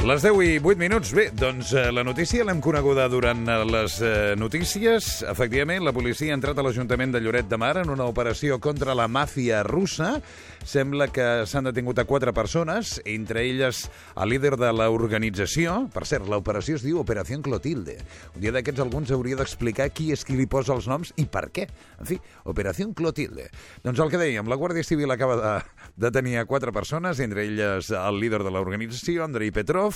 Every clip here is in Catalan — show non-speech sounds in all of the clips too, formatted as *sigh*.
Les 10 i 8 minuts. Bé, doncs eh, la notícia l'hem coneguda durant eh, les eh, notícies. Efectivament, la policia ha entrat a l'Ajuntament de Lloret de Mar en una operació contra la màfia russa. Sembla que s'han detingut a quatre persones, entre elles el líder de l'organització. Per cert, l'operació es diu Operació Clotilde. Un dia d'aquests alguns hauria d'explicar qui és qui li posa els noms i per què. En fi, Operació Clotilde. Doncs el que dèiem, la Guàrdia Civil acaba de detenir a quatre persones, entre elles el líder de l'organització, Andrei Petrov,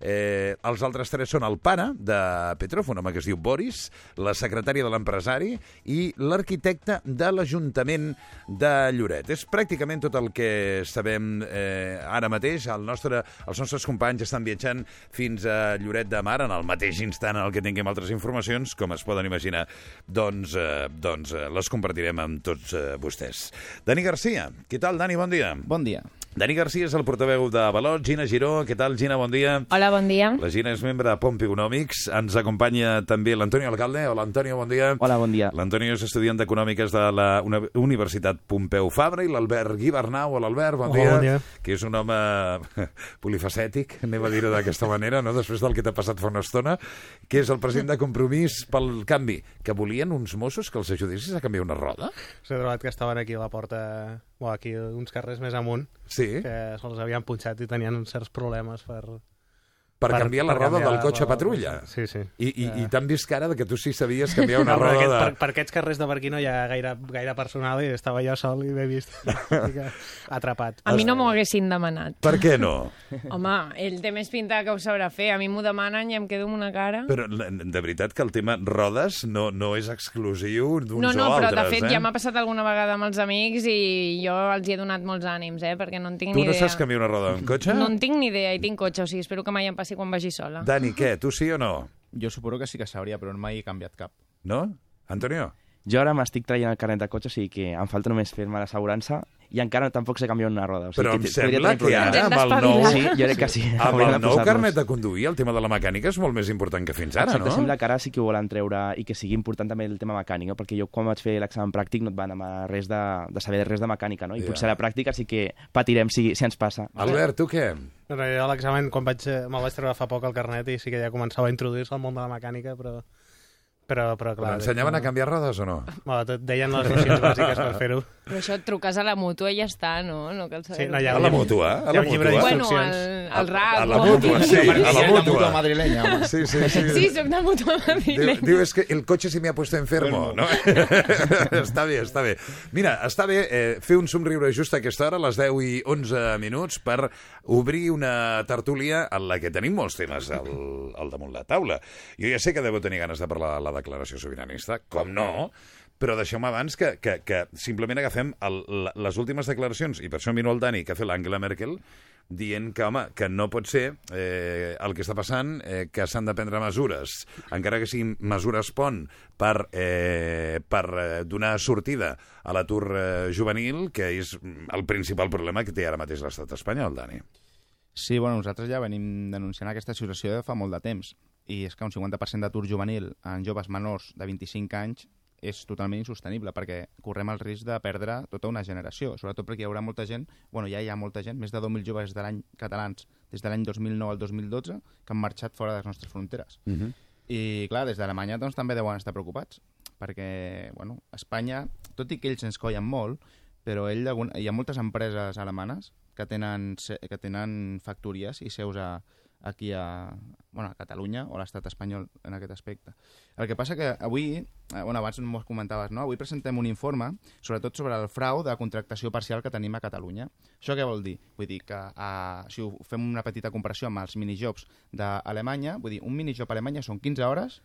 Eh, els altres tres són el pare de Petrov, un home que es diu Boris, la secretària de l'empresari i l'arquitecte de l'Ajuntament de Lloret. És pràcticament tot el que sabem eh, ara mateix. El nostre, els nostres companys estan viatjant fins a Lloret de Mar en el mateix instant en el que tinguem altres informacions, com es poden imaginar, doncs, eh, doncs eh, les compartirem amb tots eh, vostès. Dani Garcia, què tal, Dani? Bon dia. Bon dia. Dani Garcia és el portaveu de Valot, Gina Giró, què tal, Gina? Bon dia. Hola, bon dia. La Gina és membre de Pompi Econòmics. Ens acompanya també l'Antonio Alcalde. Hola, Antonio, bon dia. Hola, bon dia. L'Antonio és estudiant d'Econòmiques de la Uni- Universitat Pompeu Fabra i l'Albert Guibernau. Hola, Albert, bon Hola, dia. bon dia. Que és un home *laughs* polifacètic, anem a dir-ho d'aquesta manera, no? després del que t'ha passat fa una estona, que és el president de Compromís pel Canvi, que volien uns Mossos que els ajudessis a canviar una roda. S'ha trobat que estaven aquí a la porta, o aquí uns carrers més amunt, Sí, que se'ls havien punxat i tenien uns certs problemes per... per, canviar la per roda canviar del cotxe la roda. patrulla. Sí, sí. I, i, Eh. i t'han vist cara de que tu sí sabies canviar una *laughs* No, per, roda aquests, de... per, per aquests carrers de per aquí no hi ha gaire, gaire personal i estava jo sol i m'he vist *laughs* atrapat. A mi no m'ho haguessin demanat. Per què no? *laughs* Home, ell té més pinta que ho sabrà fer. A mi m'ho demanen i em quedo amb una cara. Però de veritat que el tema rodes no, no és exclusiu d'uns No, no, o però altres, de fet eh? ja m'ha passat alguna vegada amb els amics i jo els hi he donat molts ànims, eh? Perquè no en tinc Tu ni no idea. saps canviar una roda d'un cotxe? No en tinc ni idea i tinc cotxe, o sigui, espero que mai em passi quan vagi sola. Dani, què? Tu sí o no? Jo suposo que sí que sabria, però mai he canviat cap. No? Antonio? Jo ara m'estic traient el carnet de cotxe, o sigui que em falta només fer-me l'assegurança i encara tampoc sé canviar una roda. O sigui Però em que sembla podria tenir que ara, amb el nou... Sí, jo crec que sí. Amb el nou carnet de conduir, el tema de la mecànica és molt més important que fins ara, Exacte, no? sembla que ara sí que ho volen treure i que sigui important també el tema mecànic, no? perquè jo quan vaig fer l'examen pràctic no et van demanar res de, de saber res de mecànica, no? i Ja. potser a la pràctica sí que patirem si, si ens passa. Albert, tu què? Realitat, a l'examen, quan vaig, eh, me'l vaig treure fa poc el carnet i sí que ja començava a introduir-se al món de la mecànica, però... Però, però Però clar... ensenyaven a canviar rodes o no? Bueno, tot deien les nocions bàsiques per fer-ho. Però això et truques a la mútua i ja està, no? No cal saber Sí, no, hi ha A la mútua? A Hi ha la mútua? Bueno, al, al RAC. A la mútua, sí, a la mútua. madrilenya, home. Sí, sí, sí. Sí, soc de mútua Diu, madrilenya. diu, és que el cotxe se me ha puesto enfermo, no? *laughs* està bé, està bé. Mira, està bé eh, fer un somriure just a aquesta hora, a les 10 i 11 minuts, per obrir una tertúlia en la que tenim molts temes al, al damunt la taula. Jo ja sé que deveu tenir ganes de parlar de la declaració sobiranista, com no, però deixeu-me abans que, que, que simplement agafem el, les últimes declaracions, i per això miro el Dani, que ha fet l'Angela Merkel, dient que, home, que no pot ser eh, el que està passant, eh, que s'han de prendre mesures, encara que siguin mesures pont per, eh, per eh, donar sortida a l'atur eh, juvenil, que és el principal problema que té ara mateix l'estat espanyol, Dani. Sí, bueno, nosaltres ja venim denunciant aquesta situació de fa molt de temps. I és que un 50% d'atur juvenil en joves menors de 25 anys és totalment insostenible perquè correm el risc de perdre tota una generació, sobretot perquè hi haurà molta gent, bueno, ja hi ha molta gent, més de 2.000 joves de l'any catalans des de l'any 2009 al 2012 que han marxat fora de les nostres fronteres. Uh -huh. I, clar, des d'Alemanya doncs, també deuen estar preocupats, perquè, bueno, Espanya, tot i que ells ens collen molt, però ell, hi ha moltes empreses alemanes que tenen, que tenen factories i seus a, aquí a, bueno, a Catalunya o a l'estat espanyol en aquest aspecte. El que passa que avui, eh, bueno, abans m'ho comentaves, no? avui presentem un informe sobretot sobre el frau de contractació parcial que tenim a Catalunya. Això què vol dir? Vull dir que eh, si ho fem una petita comparació amb els minijobs d'Alemanya, vull dir, un minijob a Alemanya són 15 hores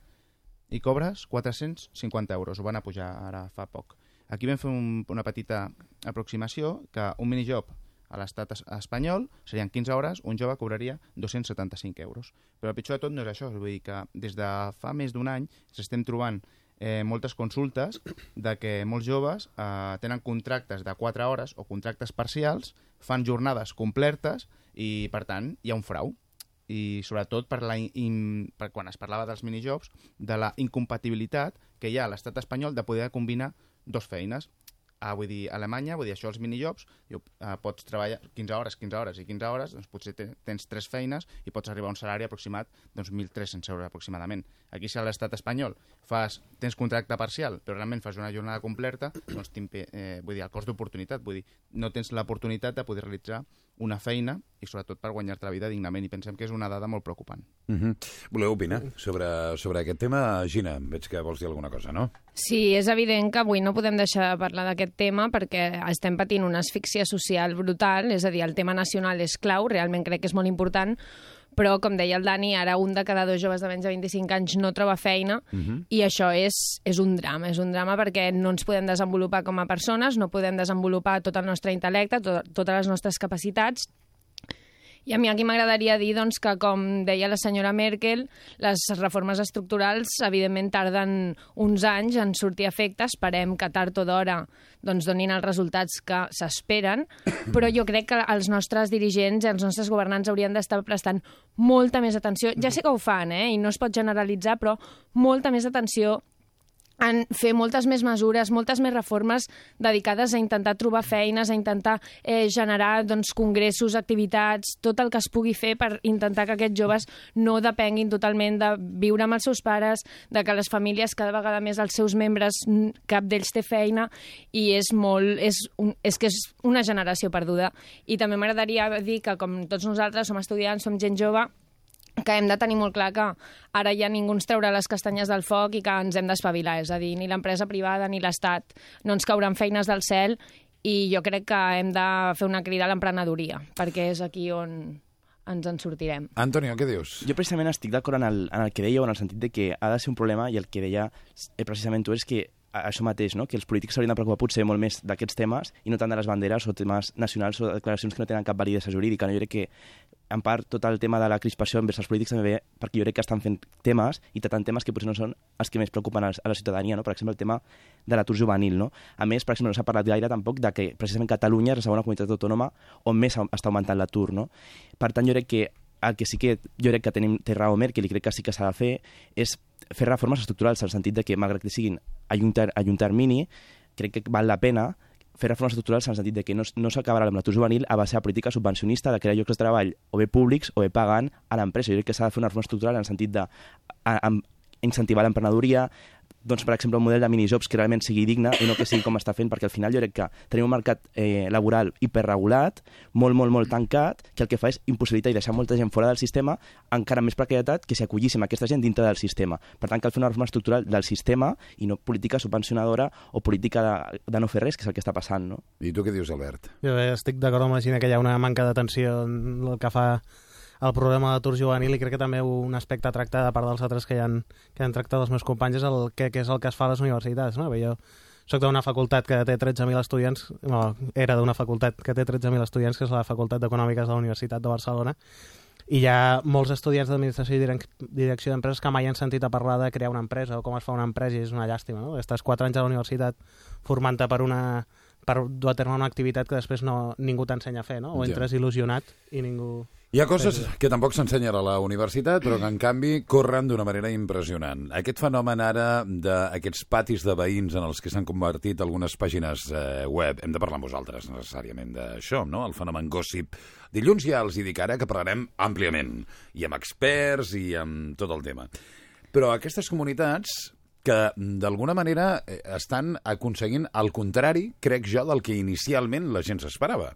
i cobres 450 euros. Ho van a pujar ara fa poc. Aquí vam fer un, una petita aproximació que un minijob a l'estat es- espanyol serien 15 hores, un jove cobraria 275 euros. Però el pitjor de tot no és això, vull dir que des de fa més d'un any s'estem trobant eh, moltes consultes de que molts joves eh, tenen contractes de 4 hores o contractes parcials, fan jornades completes i, per tant, hi ha un frau i sobretot per, la in, per quan es parlava dels minijobs, de la incompatibilitat que hi ha a l'estat espanyol de poder combinar dos feines. A, vull dir, a Alemanya, vull dir, això els minijobs, diu, uh, pots treballar 15 hores, 15 hores i 15 hores, doncs potser te, tens tres feines i pots arribar a un salari aproximat doncs 1.300 euros aproximadament. Aquí, si a l'estat espanyol fas, tens contracte parcial, però realment fas una jornada completa, doncs t'impe- eh, vull dir, el cost d'oportunitat, vull dir, no tens l'oportunitat de poder realitzar una feina i sobretot per guanyar-te la vida dignament i pensem que és una dada molt preocupant. Uh -huh. Voleu opinar sobre, sobre aquest tema? Gina, veig que vols dir alguna cosa, no? Sí, és evident que avui no podem deixar de parlar d'aquest tema perquè estem patint una asfíxia social brutal, és a dir, el tema nacional és clau, realment crec que és molt important, però, com deia el Dani, ara un de cada dos joves de menys de 25 anys no troba feina uh -huh. i això és, és un drama, és un drama perquè no ens podem desenvolupar com a persones, no podem desenvolupar tot el nostre intel·lecte, to totes les nostres capacitats i a mi aquí m'agradaria dir doncs, que, com deia la senyora Merkel, les reformes estructurals evidentment tarden uns anys en sortir a efecte, esperem que tard o d'hora doncs, donin els resultats que s'esperen, *coughs* però jo crec que els nostres dirigents i els nostres governants haurien d'estar prestant molta més atenció. Ja sé que ho fan, eh? i no es pot generalitzar, però molta més atenció en fer moltes més mesures, moltes més reformes dedicades a intentar trobar feines, a intentar eh, generar doncs, congressos, activitats, tot el que es pugui fer per intentar que aquests joves no depenguin totalment de viure amb els seus pares, de que les famílies cada vegada més els seus membres, cap d'ells té feina i és molt, és, un, és que és una generació perduda. I també m'agradaria dir que com tots nosaltres som estudiants, som gent jove, que hem de tenir molt clar que ara ja ningú ens traurà les castanyes del foc i que ens hem d'espavilar, és a dir, ni l'empresa privada ni l'Estat no ens cauran feines del cel i jo crec que hem de fer una crida a l'emprenedoria, perquè és aquí on ens en sortirem. Antonio, què dius? Jo precisament estic d'acord en, el, en el que dèieu, en el sentit de que ha de ser un problema i el que deia eh, precisament tu és que això mateix, no? que els polítics s'haurien de preocupar potser molt més d'aquests temes i no tant de les banderes o temes nacionals o declaracions que no tenen cap validesa jurídica. No? Jo crec que en part tot el tema de la crispació envers els polítics també ve perquè jo crec que estan fent temes i tractant temes que potser no són els que més preocupen a la ciutadania, no? per exemple el tema de l'atur juvenil. No? A més, per exemple, no s'ha parlat gaire tampoc de que precisament Catalunya és la segona comunitat autònoma on més està augmentant l'atur. No? Per tant, jo crec que el que sí que jo crec que tenim, té raó Merkel i crec que sí que s'ha de fer és fer reformes estructurals, en el sentit de que, malgrat que siguin a un, ter, a un termini, crec que val la pena fer reformes estructurals en el sentit de que no, no s'acabarà amb l'atur juvenil a base de política subvencionista de crear llocs de treball o bé públics o bé pagant a l'empresa. Jo crec que s'ha de fer una reforma estructural en el sentit de a, a, incentivar l'emprenedoria, doncs, per exemple, un model de minijobs que realment sigui digne i no que sigui com està fent, perquè al final jo crec que tenim un mercat eh, laboral hiperregulat, molt, molt, molt tancat, que el que fa és impossibilitar i deixar molta gent fora del sistema, encara més precarietat que si acollíssim aquesta gent dintre del sistema. Per tant, cal fer una reforma estructural del sistema i no política subvencionadora o política de, de no fer res, que és el que està passant, no? I tu què dius, Albert? Jo estic d'acord amb la Gina que hi ha una manca d'atenció en el que fa el programa d'atur juvenil i crec que també un aspecte a tractar de part dels altres que, hi han, que han tractat els meus companys és el que, que és el que es fa a les universitats. No? Bé, jo soc d'una facultat que té 13.000 estudiants, no, era d'una facultat que té 13.000 estudiants, que és la Facultat d'Econòmiques de la Universitat de Barcelona, i hi ha molts estudiants d'administració i direc direcció d'empreses que mai han sentit a parlar de crear una empresa o com es fa una empresa i és una llàstima, no? Estàs quatre anys a la universitat formant-te per una per dur a terme una activitat que després no, ningú t'ensenya a fer, no? O Ja. entres il·lusionat i ningú... Hi ha coses que tampoc s'ensenyen a la universitat, però que en canvi corren d'una manera impressionant. Aquest fenomen ara d'aquests patis de veïns en els que s'han convertit algunes pàgines eh, web, hem de parlar amb vosaltres necessàriament d'això, no? El fenomen gossip. Dilluns ja els hi dic ara que parlarem àmpliament, i amb experts i amb tot el tema. Però aquestes comunitats que d'alguna manera eh, estan aconseguint el contrari, crec jo, del que inicialment la gent s'esperava.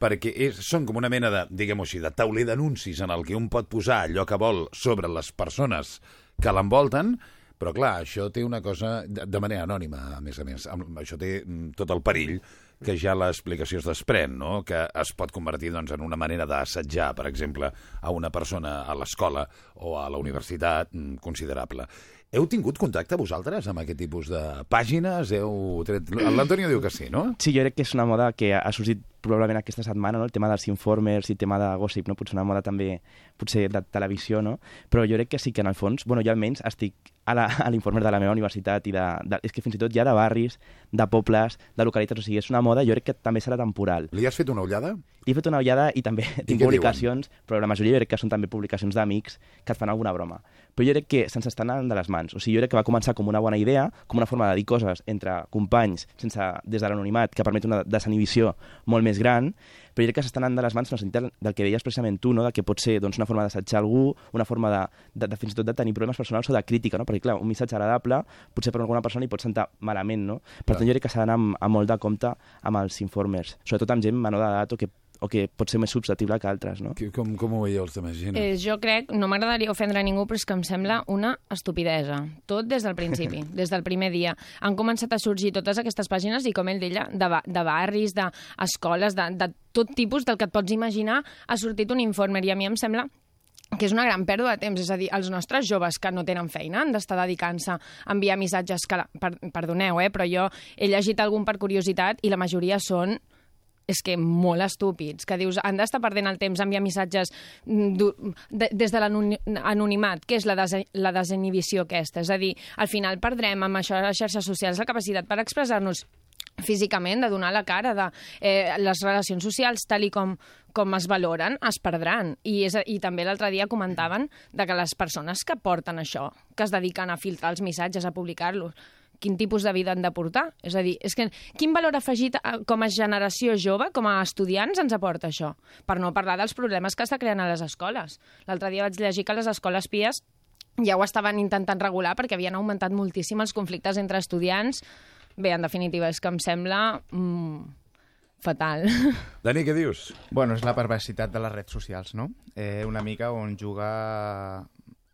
Perquè és, són com una mena de, diguem-ho així, de tauler d'anuncis en el que un pot posar allò que vol sobre les persones que l'envolten, però clar, això té una cosa de, de manera anònima, a més a més. Això té mm, tot el perill que ja l'explicació es desprèn, no? que es pot convertir doncs, en una manera d'assetjar, per exemple, a una persona a l'escola o a la universitat mm, considerable. Heu tingut contacte vosaltres amb aquest tipus de pàgines? Heu tret... L'Antonio diu que sí, no? Sí, jo crec que és una moda que ha sorgit probablement aquesta setmana, no? el tema dels informers i el tema de gossip, no? potser una moda també potser de televisió, no? però jo crec que sí que en el fons, bueno, jo almenys estic a l'informer de la meva universitat i de, de, és que fins i tot ja de barris, de pobles, de localitats, o sigui, és una moda, jo crec que també serà temporal. Li has fet una ullada? Li he fet una ullada i també *laughs* tinc què publicacions, però la majoria jo crec que són també publicacions d'amics que et fan alguna broma. Però jo crec que se'ns està anant de les mans. O sigui, jo crec que va començar com una bona idea, com una forma de dir coses entre companys, sense, des de l'anonimat, que permet una desinhibició molt més gran, però jo crec que s'està anant de les mans en el sentit del, del que deies precisament tu, no? de que pot ser doncs, una forma d'assetjar algú, una forma de, de, de, fins i tot de tenir problemes personals o de crítica, no? perquè clar, un missatge agradable potser per alguna persona hi pot sentar malament, no? Per tant, jo crec que s'ha d'anar amb, amb molt de compte amb els informers, sobretot amb gent menor d'edat o que o que pot ser més susceptible que altres, no? Com, com ho veieu els demés? Gina? Eh, jo crec, no m'agradaria ofendre a ningú, però és que em sembla una estupidesa. Tot des del principi, *laughs* des del primer dia. Han començat a sorgir totes aquestes pàgines i, com ell deia, de, ba- de barris, d'escoles, de, de tot tipus del que et pots imaginar, ha sortit un informe i a mi em sembla que és una gran pèrdua de temps, és a dir, els nostres joves que no tenen feina han d'estar dedicant-se a enviar missatges que, la, per, perdoneu, eh, però jo he llegit algun per curiositat i la majoria són és que molt estúpids, que dius, han d'estar perdent el temps enviar missatges mm, de, des de l'anonimat, que és la, des la desinhibició aquesta. És a dir, al final perdrem amb això les xarxes socials la capacitat per expressar-nos físicament, de donar la cara, de eh, les relacions socials, tal i com, com es valoren, es perdran. I, és, I també l'altre dia comentaven de que les persones que porten això, que es dediquen a filtrar els missatges, a publicar-los, quin tipus de vida han de portar? És a dir, és que quin valor afegit com a generació jove, com a estudiants, ens aporta això? Per no parlar dels problemes que està creant a les escoles. L'altre dia vaig llegir que les escoles pies ja ho estaven intentant regular perquè havien augmentat moltíssim els conflictes entre estudiants. Bé, en definitiva, és que em sembla mm, fatal. *laughs* Dani, què dius? Bueno, és la perversitat de les redes socials, no? Eh, una mica on juga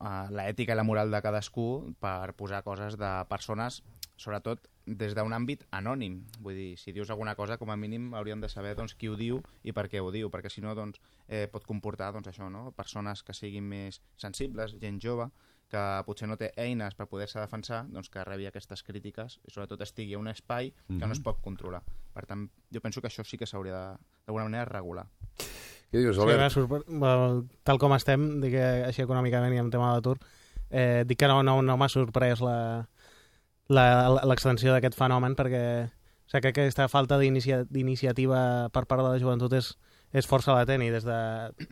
eh, l'ètica i la moral de cadascú per posar coses de persones, sobretot des d'un àmbit anònim. Vull dir, si dius alguna cosa, com a mínim hauríem de saber doncs, qui ho diu i per què ho diu, perquè si no doncs, eh, pot comportar doncs, això, no? persones que siguin més sensibles, gent jove, que potser no té eines per poder-se defensar, doncs que rebi aquestes crítiques i sobretot estigui a un espai que no es pot controlar. Per tant, jo penso que això sí que s'hauria de- d'alguna manera regular. Què dius, Sí, Albert? sorpre- bueno, tal com estem, dic que així econòmicament i en tema d'atur, eh, dic que no, no, no m'ha sorprès la- la- l'extensió d'aquest fenomen perquè o sigui, que aquesta falta d'inicia- d'iniciativa per part de la joventut és, és força latent i des de,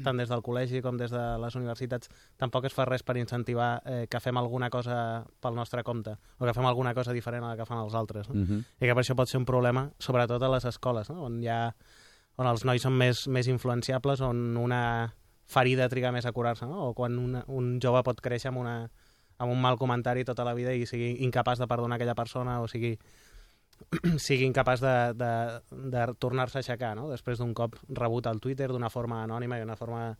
tant des del col·legi com des de les universitats tampoc es fa res per incentivar eh, que fem alguna cosa pel nostre compte o que fem alguna cosa diferent a la que fan els altres. No? Uh -huh. i que per això pot ser un problema, sobretot a les escoles, no? on, hi ha, on els nois són més, més influenciables, on una ferida triga més a curar-se, no? o quan una, un jove pot créixer amb, una, amb un mal comentari tota la vida i sigui incapaç de perdonar aquella persona o sigui, *clears throat* sigui incapaç de, de, de tornar-se a aixecar no? després d'un cop rebut al Twitter d'una forma anònima i d'una forma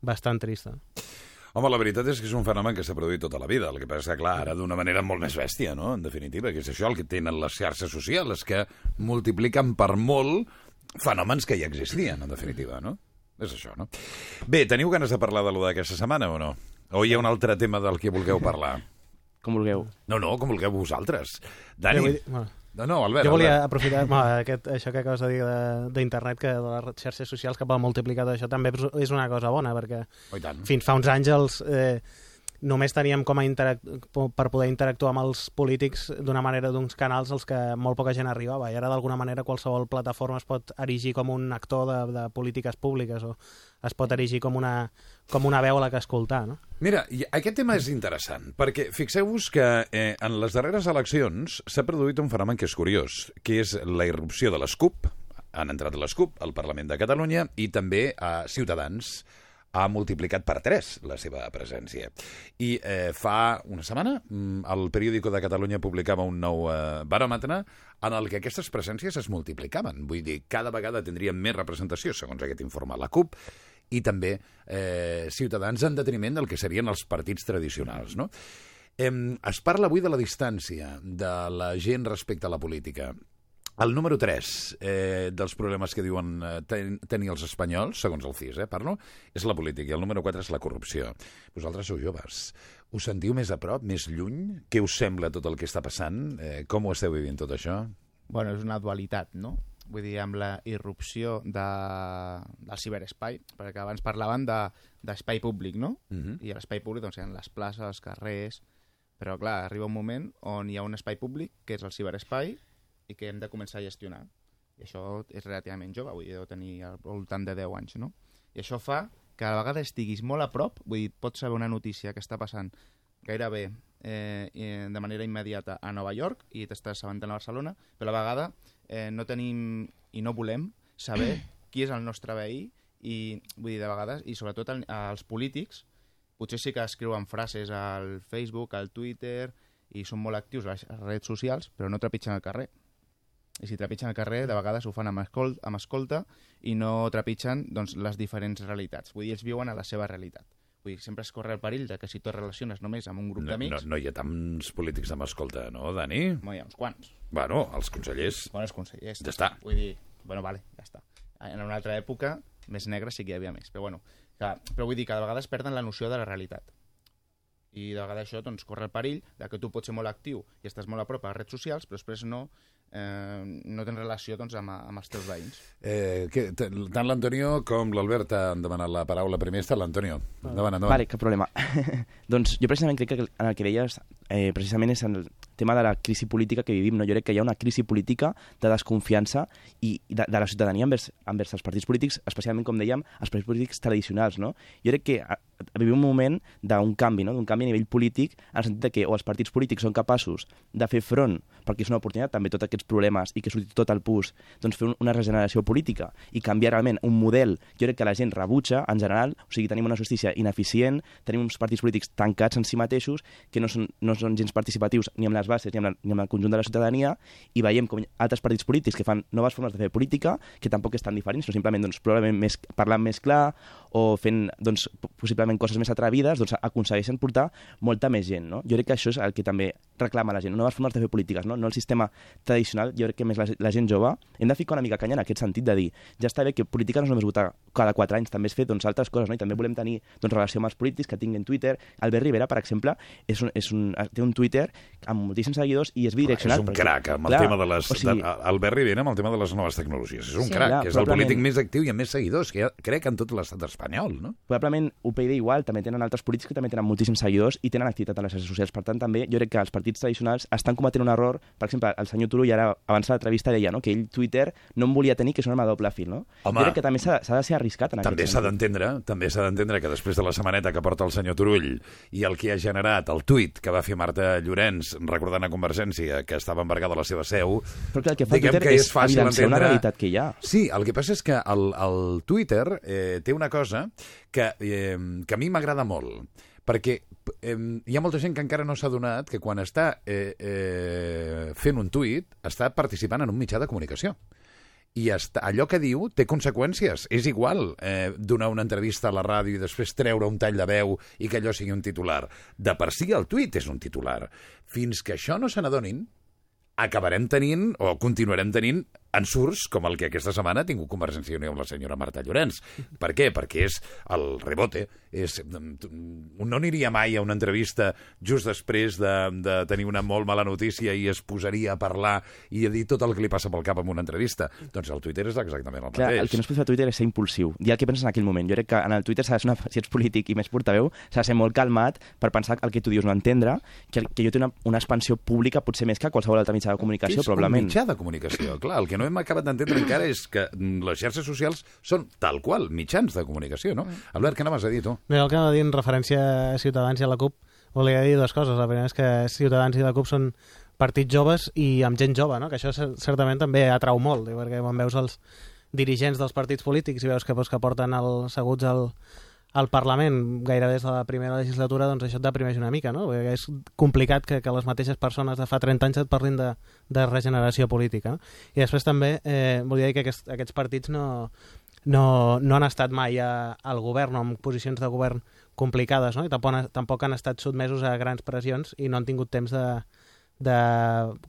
bastant trista. Home, la veritat és que és un fenomen que s'ha produït tota la vida. El que passa clar, ara d'una manera molt més bèstia, no?, en definitiva, que és això el que tenen les xarxes socials, que multipliquen per molt fenòmens que ja existien, en definitiva, no? És això, no? Bé, teniu ganes de parlar de lo d'aquesta setmana o no? O hi ha un altre tema del que vulgueu parlar? Com vulgueu. No, no, com vulgueu vosaltres. Jo, Dani... vull dir, bueno, No, no, Albert, jo volia Albert. aprofitar bueno, aquest, això que acabes de dir de- d'internet, que de les xarxes socials que poden multiplicar tot això, també és- una cosa bona, perquè Oh, fins fa uns anys els, eh, només teníem com a per poder interactuar amb els polítics d'una manera d'uns canals als que molt poca gent arribava. I ara d'alguna manera qualsevol plataforma es pot erigir com un actor de, de polítiques públiques o es pot erigir com una, com una veu a la que escoltar, no? Mira, aquest tema és interessant, perquè fixeu-vos que eh, en les darreres eleccions s'ha produït un fenomen que és curiós, que és la irrupció de les CUP, han entrat les CUP al Parlament de Catalunya, i també a Ciutadans ha multiplicat per 3 la seva presència. I eh, fa una setmana mm, el periòdico de Catalunya publicava un nou eh, baròmetre en el que aquestes presències es multiplicaven. Vull dir, cada vegada tindrien més representació, segons aquest informe, la CUP, i també eh, Ciutadans en detriment del que serien els partits tradicionals. No? Em, es parla avui de la distància de la gent respecte a la política. El número 3 eh, dels problemes que diuen eh, ten tenir els espanyols, segons el CIS, eh, parlo, és la política, i el número 4 és la corrupció. Vosaltres sou joves. Us sentiu més a prop, més lluny? Què us sembla tot el que està passant? Eh, com ho esteu vivint tot això? Bueno, és una dualitat, no? vull dir, amb la irrupció de, del ciberespai, perquè abans parlaven de- d'espai públic, no? Mhm. I l'espai públic, doncs, eren les places, els carrers... Però, clar, arriba un moment on hi ha un espai públic, que és el ciberespai, i que hem de començar a gestionar. I això és relativament jove, vull dir, deu tenir al voltant de 10 anys, no? I això fa que a vegades estiguis molt a prop, vull dir, pots saber una notícia que està passant gairebé eh, de manera immediata a Nova York i t'estàs assabentant a Barcelona, però a la vegada eh, no tenim i no volem saber *clears throat* qui és el nostre veí i, vull dir, de vegades, i sobretot el, els polítics, potser sí que escriuen frases al Facebook, al Twitter, i són molt actius a les redes socials, però no trepitgen al carrer. I si trepitgen al carrer, de vegades ho fan amb, escol amb escolta i no trepitgen doncs, les diferents realitats. Vull dir, ells viuen a la seva realitat. Vull dir, sempre es corre el perill de que si tu relaciones només amb un grup No, no, d'amics... no hi ha tants polítics amb escolta, no, Dani? No, hi ha uns quants. Bueno, els consellers... Bons consellers. Ja està. Vull dir, bueno, vale, ja està. En una altra època, més negra sí que hi havia més. Però bueno, que, però vull dir que de vegades perden la noció de la realitat. I de vegades això doncs, corre el perill de que tu pots ser molt actiu i estàs molt a prop a les redes socials, però després no, eh, no tens relació doncs, amb, amb els teus veïns. Eh, que, tant l'Antonio com l'Albert han demanat la paraula primer. Està l'Antonio. Endavant, endavant. Vale, cap problema. *laughs* doncs jo precisament crec que en el que deies eh, precisament és en el tema de la crisi política que vivim. No? Jo crec que hi ha una crisi política de desconfiança i de, de la ciutadania envers, envers els partits polítics, especialment, com dèiem, els partits polítics tradicionals. No? Jo crec que vivim un moment d'un canvi, no? d'un canvi a nivell polític, en el sentit que o els partits polítics són capaços de fer front, perquè és una oportunitat també tots aquests problemes i que surti tot el pus, doncs fer un, una regeneració política i canviar realment un model jo crec que la gent rebutja en general, o sigui, tenim una justícia ineficient, tenim uns partits polítics tancats en si mateixos, que no són, no són gens participatius ni amb les bases ni amb, la, ni amb el conjunt de la ciutadania, i veiem com altres partits polítics que fan noves formes de fer política, que tampoc estan diferents, sinó simplement doncs, més, parlant més clar o fent doncs, possiblement coses més atrevides, doncs aconsegueixen portar molta més gent. No? Jo crec que això és el que també reclama la gent, noves formes de fer polítiques, no, no el sistema tradicional, jo crec que més la, la gent jove hem de ficar una mica canya en aquest sentit de dir, ja està bé que política no és només votar cada quatre anys, també és fer doncs, altres coses, no? i també volem tenir doncs, relació amb els polítics que tinguin Twitter. Albert Rivera, per exemple, és un, és un, té un Twitter amb moltíssims seguidors i és Clar, bidireccional. és un perquè- crac amb el Clar, tema de les... O sigui, de, Albert Rivera amb el tema de les noves tecnologies. És un Sí. crac, Clar, és el polític més actiu i amb més seguidors, que ha, crec, en tot l'estat espanyol, no? probablement UPyD igual, també tenen altres polítics que també tenen moltíssims seguidors i tenen activitat a les xarxes socials. Per tant, també jo crec que els partits tradicionals estan cometent un error. Per exemple, el senyor Turull ara, abans de l'entrevista, deia no? que ell Twitter no en volia tenir, que és una arma de doble fil. No? Home. jo crec que també s'ha de ser arriscat en També s'ha d'entendre, també s'ha d'entendre que després de la setmaneta que porta el senyor Turull i el que ha generat el tuit que va fer Marta Llorenç recordant a Convergència que estava embargada la seva seu, Però clar, el que fa diguem Twitter que és, és fàcil evidenciar una entendre- realitat que hi ha. Sí, el que passa és que el, el Twitter eh, té una cosa que, eh, que a mi m'agrada molt, perquè eh, hi ha molta gent que encara no s'ha donat que quan està eh, eh, fent un tuit està participant en un mitjà de comunicació i està, allò que diu té conseqüències. És igual eh, donar una entrevista a la ràdio i després treure un tall de veu i que allò sigui un titular. De per si el tuit és un titular. Fins que això no se n'adonin, acabarem tenint, o continuarem tenint, ensurts com el que aquesta setmana ha tingut Convergència i Unió amb la senyora Marta Llorenç. Per què? Perquè és el rebote. És, no aniria mai a una entrevista just després de, de tenir una molt mala notícia i es posaria a parlar i a dir tot el que li passa pel cap en una entrevista. Doncs el Twitter és exactament el Clar, mateix. el que no es pot fer a Twitter és ser impulsiu. Dir el que penses en aquell moment. Jo crec que en el Twitter s'ha de ser una, si ets polític i més portaveu, s'ha de ser molt calmat per pensar el que tu dius no entendre, que, que jo té una, una expansió pública potser més que qualsevol altre mitjà de comunicació, és probablement. un mitjà de comunicació. Clar, el que no hem acabat d'entendre *clears throat* encara és que mm, les xarxes socials són tal qual, mitjans de comunicació, no? Albert, què anaves a dir, tu? Mira, el que anava a dir en referència a Ciutadans i a la CUP, volia dir dues coses. La primera és que Ciutadans i la CUP són partits joves i amb gent jove, no? que això cer- certament també atrau molt, eh, perquè quan veus els dirigents dels partits polítics i veus que, doncs, que porten el, seguts al, al Parlament gairebé des de la primera legislatura, doncs això et deprimeix una mica, no? Perquè és complicat que, que les mateixes persones de fa 30 anys et parlin de, de regeneració política. No? I després també eh, volia dir que aquest, aquests partits no, no, no han estat mai a, al govern o en posicions de govern complicades, no? i tampoc, han- tampoc han estat sotmesos a grans pressions i no han tingut temps de, de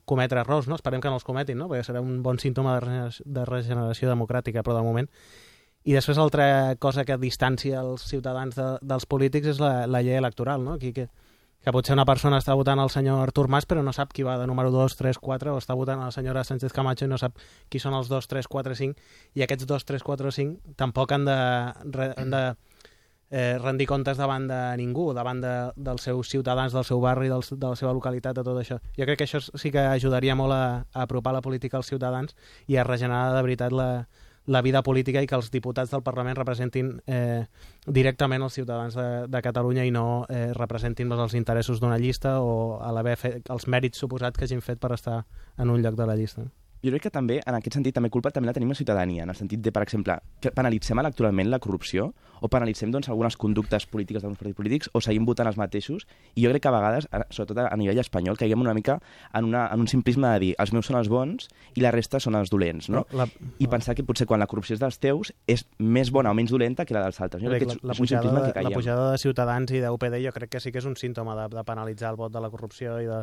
cometre errors, no? Esperem que no els cometin, no? Perquè serà un bon símptoma de regeneració, de regeneració democràtica, però de moment. I després l'altra cosa que distancia els ciutadans de, dels polítics és la, la llei electoral, no? Aquí que que potser una persona està votant el senyor Artur Mas però no sap qui va de número 2, 3, 4 o està votant a la senyora Sánchez Camacho i no sap qui són els 2, 3, 4, 5 i aquests 2, 3, 4, 5 tampoc han de, han de eh, rendir comptes davant de ningú, davant de, dels seus ciutadans, del seu barri, del, de la seva localitat, de tot això. Jo crec que això sí que ajudaria molt a, a apropar la política als ciutadans i a regenerar de veritat la, la vida política i que els diputats del Parlament representin eh, directament els ciutadans de, de Catalunya i no eh, representin doncs, els interessos d'una llista o a fet els mèrits suposats que hagin fet per estar en un lloc de la llista jo crec que també, en aquest sentit, també culpa també la tenim la ciutadania, en el sentit de, per exemple, que penalitzem electoralment la corrupció o penalitzem doncs, algunes conductes polítiques d'alguns partits polítics o seguim votant els mateixos i jo crec que a vegades, sobretot a nivell espanyol, caiguem una mica en, una, en un simplisme de dir els meus són els bons i la resta són els dolents, no? La, I pensar que potser quan la corrupció és dels teus és més bona o menys dolenta que la dels altres. Jo crec que la, la, pujada, que la pujada de Ciutadans i d'UPD jo crec que sí que és un símptoma de, de penalitzar el vot de la corrupció i de,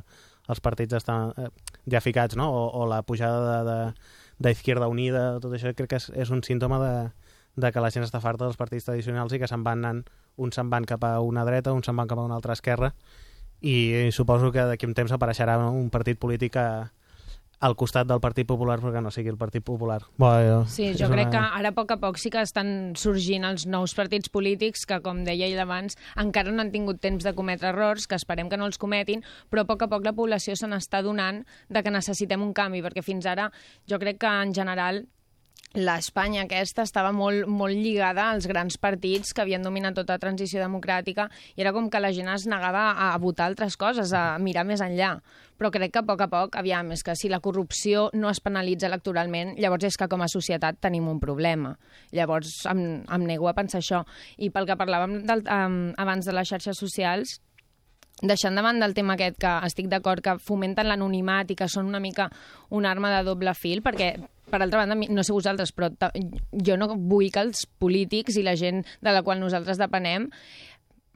els partits estan eh, ja ficats, no? O, o la pujada d'Izquierda Unida, tot això crec que és, és un símptoma de, de que la gent està farta dels partits tradicionals i que se'n van anant, uns se'n van cap a una dreta, uns se'n van cap a una altra esquerra i, suposo que d'aquí un temps apareixerà un partit polític que, al costat del Partit Popular perquè no sigui el Partit Popular. Bueno, sí, jo crec una... que ara a poc a poc sí que estan sorgint els nous partits polítics que, com deia ell abans, encara no han tingut temps de cometre errors, que esperem que no els cometin, però a poc a poc la població se n'està donant de que necessitem un canvi, perquè fins ara jo crec que en general l'Espanya aquesta estava molt, molt lligada als grans partits que havien dominat tota la transició democràtica i era com que la gent es negava a votar altres coses, a mirar més enllà. Però crec que a poc a poc, aviam, és que si la corrupció no es penalitza electoralment, llavors és que com a societat tenim un problema. Llavors em, em nego a pensar això. I pel que parlàvem del, um, abans de les xarxes socials, deixant davant del tema aquest que estic d'acord que fomenten l'anonimat i que són una mica una arma de doble fil, perquè per altra banda, no sé vosaltres, però jo no vull que els polítics i la gent de la qual nosaltres depenem,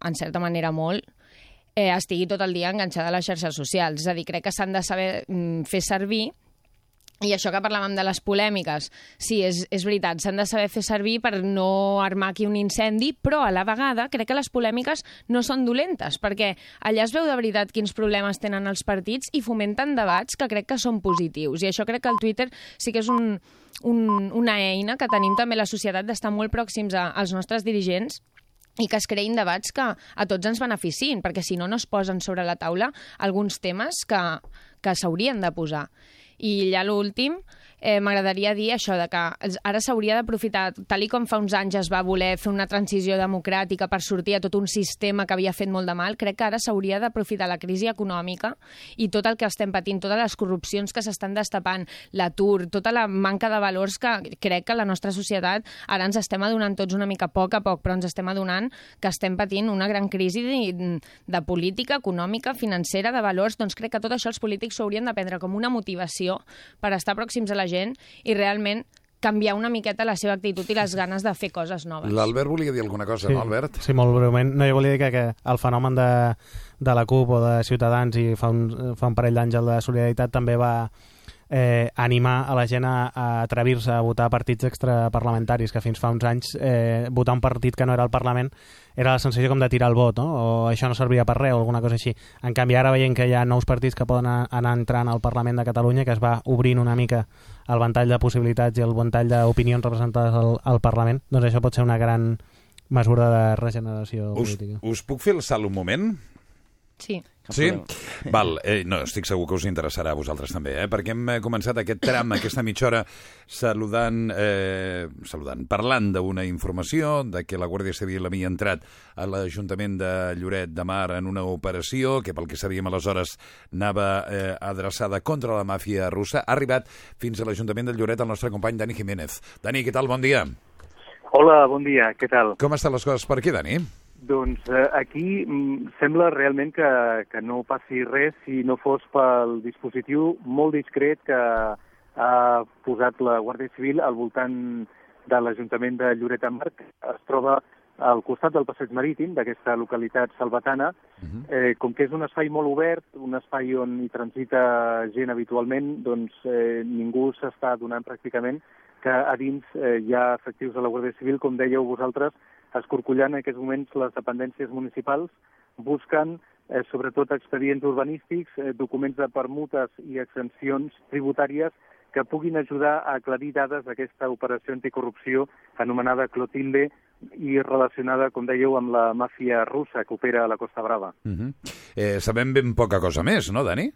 en certa manera molt, eh, estigui tot el dia enganxada a les xarxes socials. És a dir, crec que s'han de saber mm, fer servir i això que parlàvem de les polèmiques, sí, és, és veritat, s'han de saber fer servir per no armar aquí un incendi, però a la vegada crec que les polèmiques no són dolentes, perquè allà es veu de veritat quins problemes tenen els partits i fomenten debats que crec que són positius. I això crec que el Twitter sí que és un, un, una eina que tenim també la societat d'estar molt pròxims a, als nostres dirigents i que es creïn debats que a tots ens beneficin, perquè si no, no es posen sobre la taula alguns temes que, que s'haurien de posar. I ja l'últim, eh, m'agradaria dir això de que ara s'hauria d'aprofitar, tal i com fa uns anys es va voler fer una transició democràtica per sortir a tot un sistema que havia fet molt de mal, crec que ara s'hauria d'aprofitar la crisi econòmica i tot el que estem patint, totes les corrupcions que s'estan destapant, l'atur, tota la manca de valors que crec que la nostra societat ara ens estem adonant tots una mica a poc a poc, però ens estem adonant que estem patint una gran crisi de, de política, econòmica, financera, de valors, doncs crec que tot això els polítics s'ho haurien de prendre com una motivació per estar pròxims a la gent i realment canviar una miqueta la seva actitud i les ganes de fer coses noves. L'Albert volia dir alguna cosa, sí, no, Albert? Sí, molt breument. No, jo volia dir que, que el fenomen de, de la CUP o de Ciutadans i fa un, fa un parell d'anys el de Solidaritat també va eh, animar a la gent a, a atrevir-se a votar partits extraparlamentaris, que fins fa uns anys eh, votar un partit que no era el Parlament era la sensació com de tirar el vot, no? o això no servia per res, o alguna cosa així. En canvi, ara veient que hi ha nous partits que poden anar entrant al Parlament de Catalunya, que es va obrint una mica el ventall de possibilitats i el ventall d'opinions representades al, al Parlament, doncs això pot ser una gran mesura de regeneració us, política. Us puc fer el salt un moment? Sí. Sí? *laughs* Val, eh, no, estic segur que us interessarà a vosaltres també, eh? perquè hem eh, començat aquest tram, *laughs* aquesta mitja hora, saludant, eh, saludant parlant d'una informació de que la Guàrdia Civil havia entrat a l'Ajuntament de Lloret de Mar en una operació que, pel que sabíem aleshores, anava eh, adreçada contra la màfia russa. Ha arribat fins a l'Ajuntament de Lloret el nostre company Dani Jiménez. Dani, què tal? Bon dia. Hola, bon dia, què tal? Com estan les coses per aquí, Dani? Doncs eh, aquí mm, sembla realment que, que no passi res si no fos pel dispositiu molt discret que ha posat la Guàrdia Civil al voltant de l'Ajuntament de Lloret de Mar, que es troba al costat del passeig marítim d'aquesta localitat salvatana. Uh -huh. eh, com que és un espai molt obert, un espai on hi transita gent habitualment, doncs eh, ningú s'està donant pràcticament que a dins eh, hi ha efectius de la Guàrdia Civil, com dèieu vosaltres, escorcollant en aquests moments les dependències municipals busquen eh, sobretot expedients urbanístics, eh, documents de permutes i exempcions tributàries que puguin ajudar a aclarir dades d'aquesta operació anticorrupció anomenada Clotilde i relacionada, com dèieu, amb la màfia russa que opera a la Costa Brava. Uh -huh. eh, sabem ben poca cosa més, no, Dani?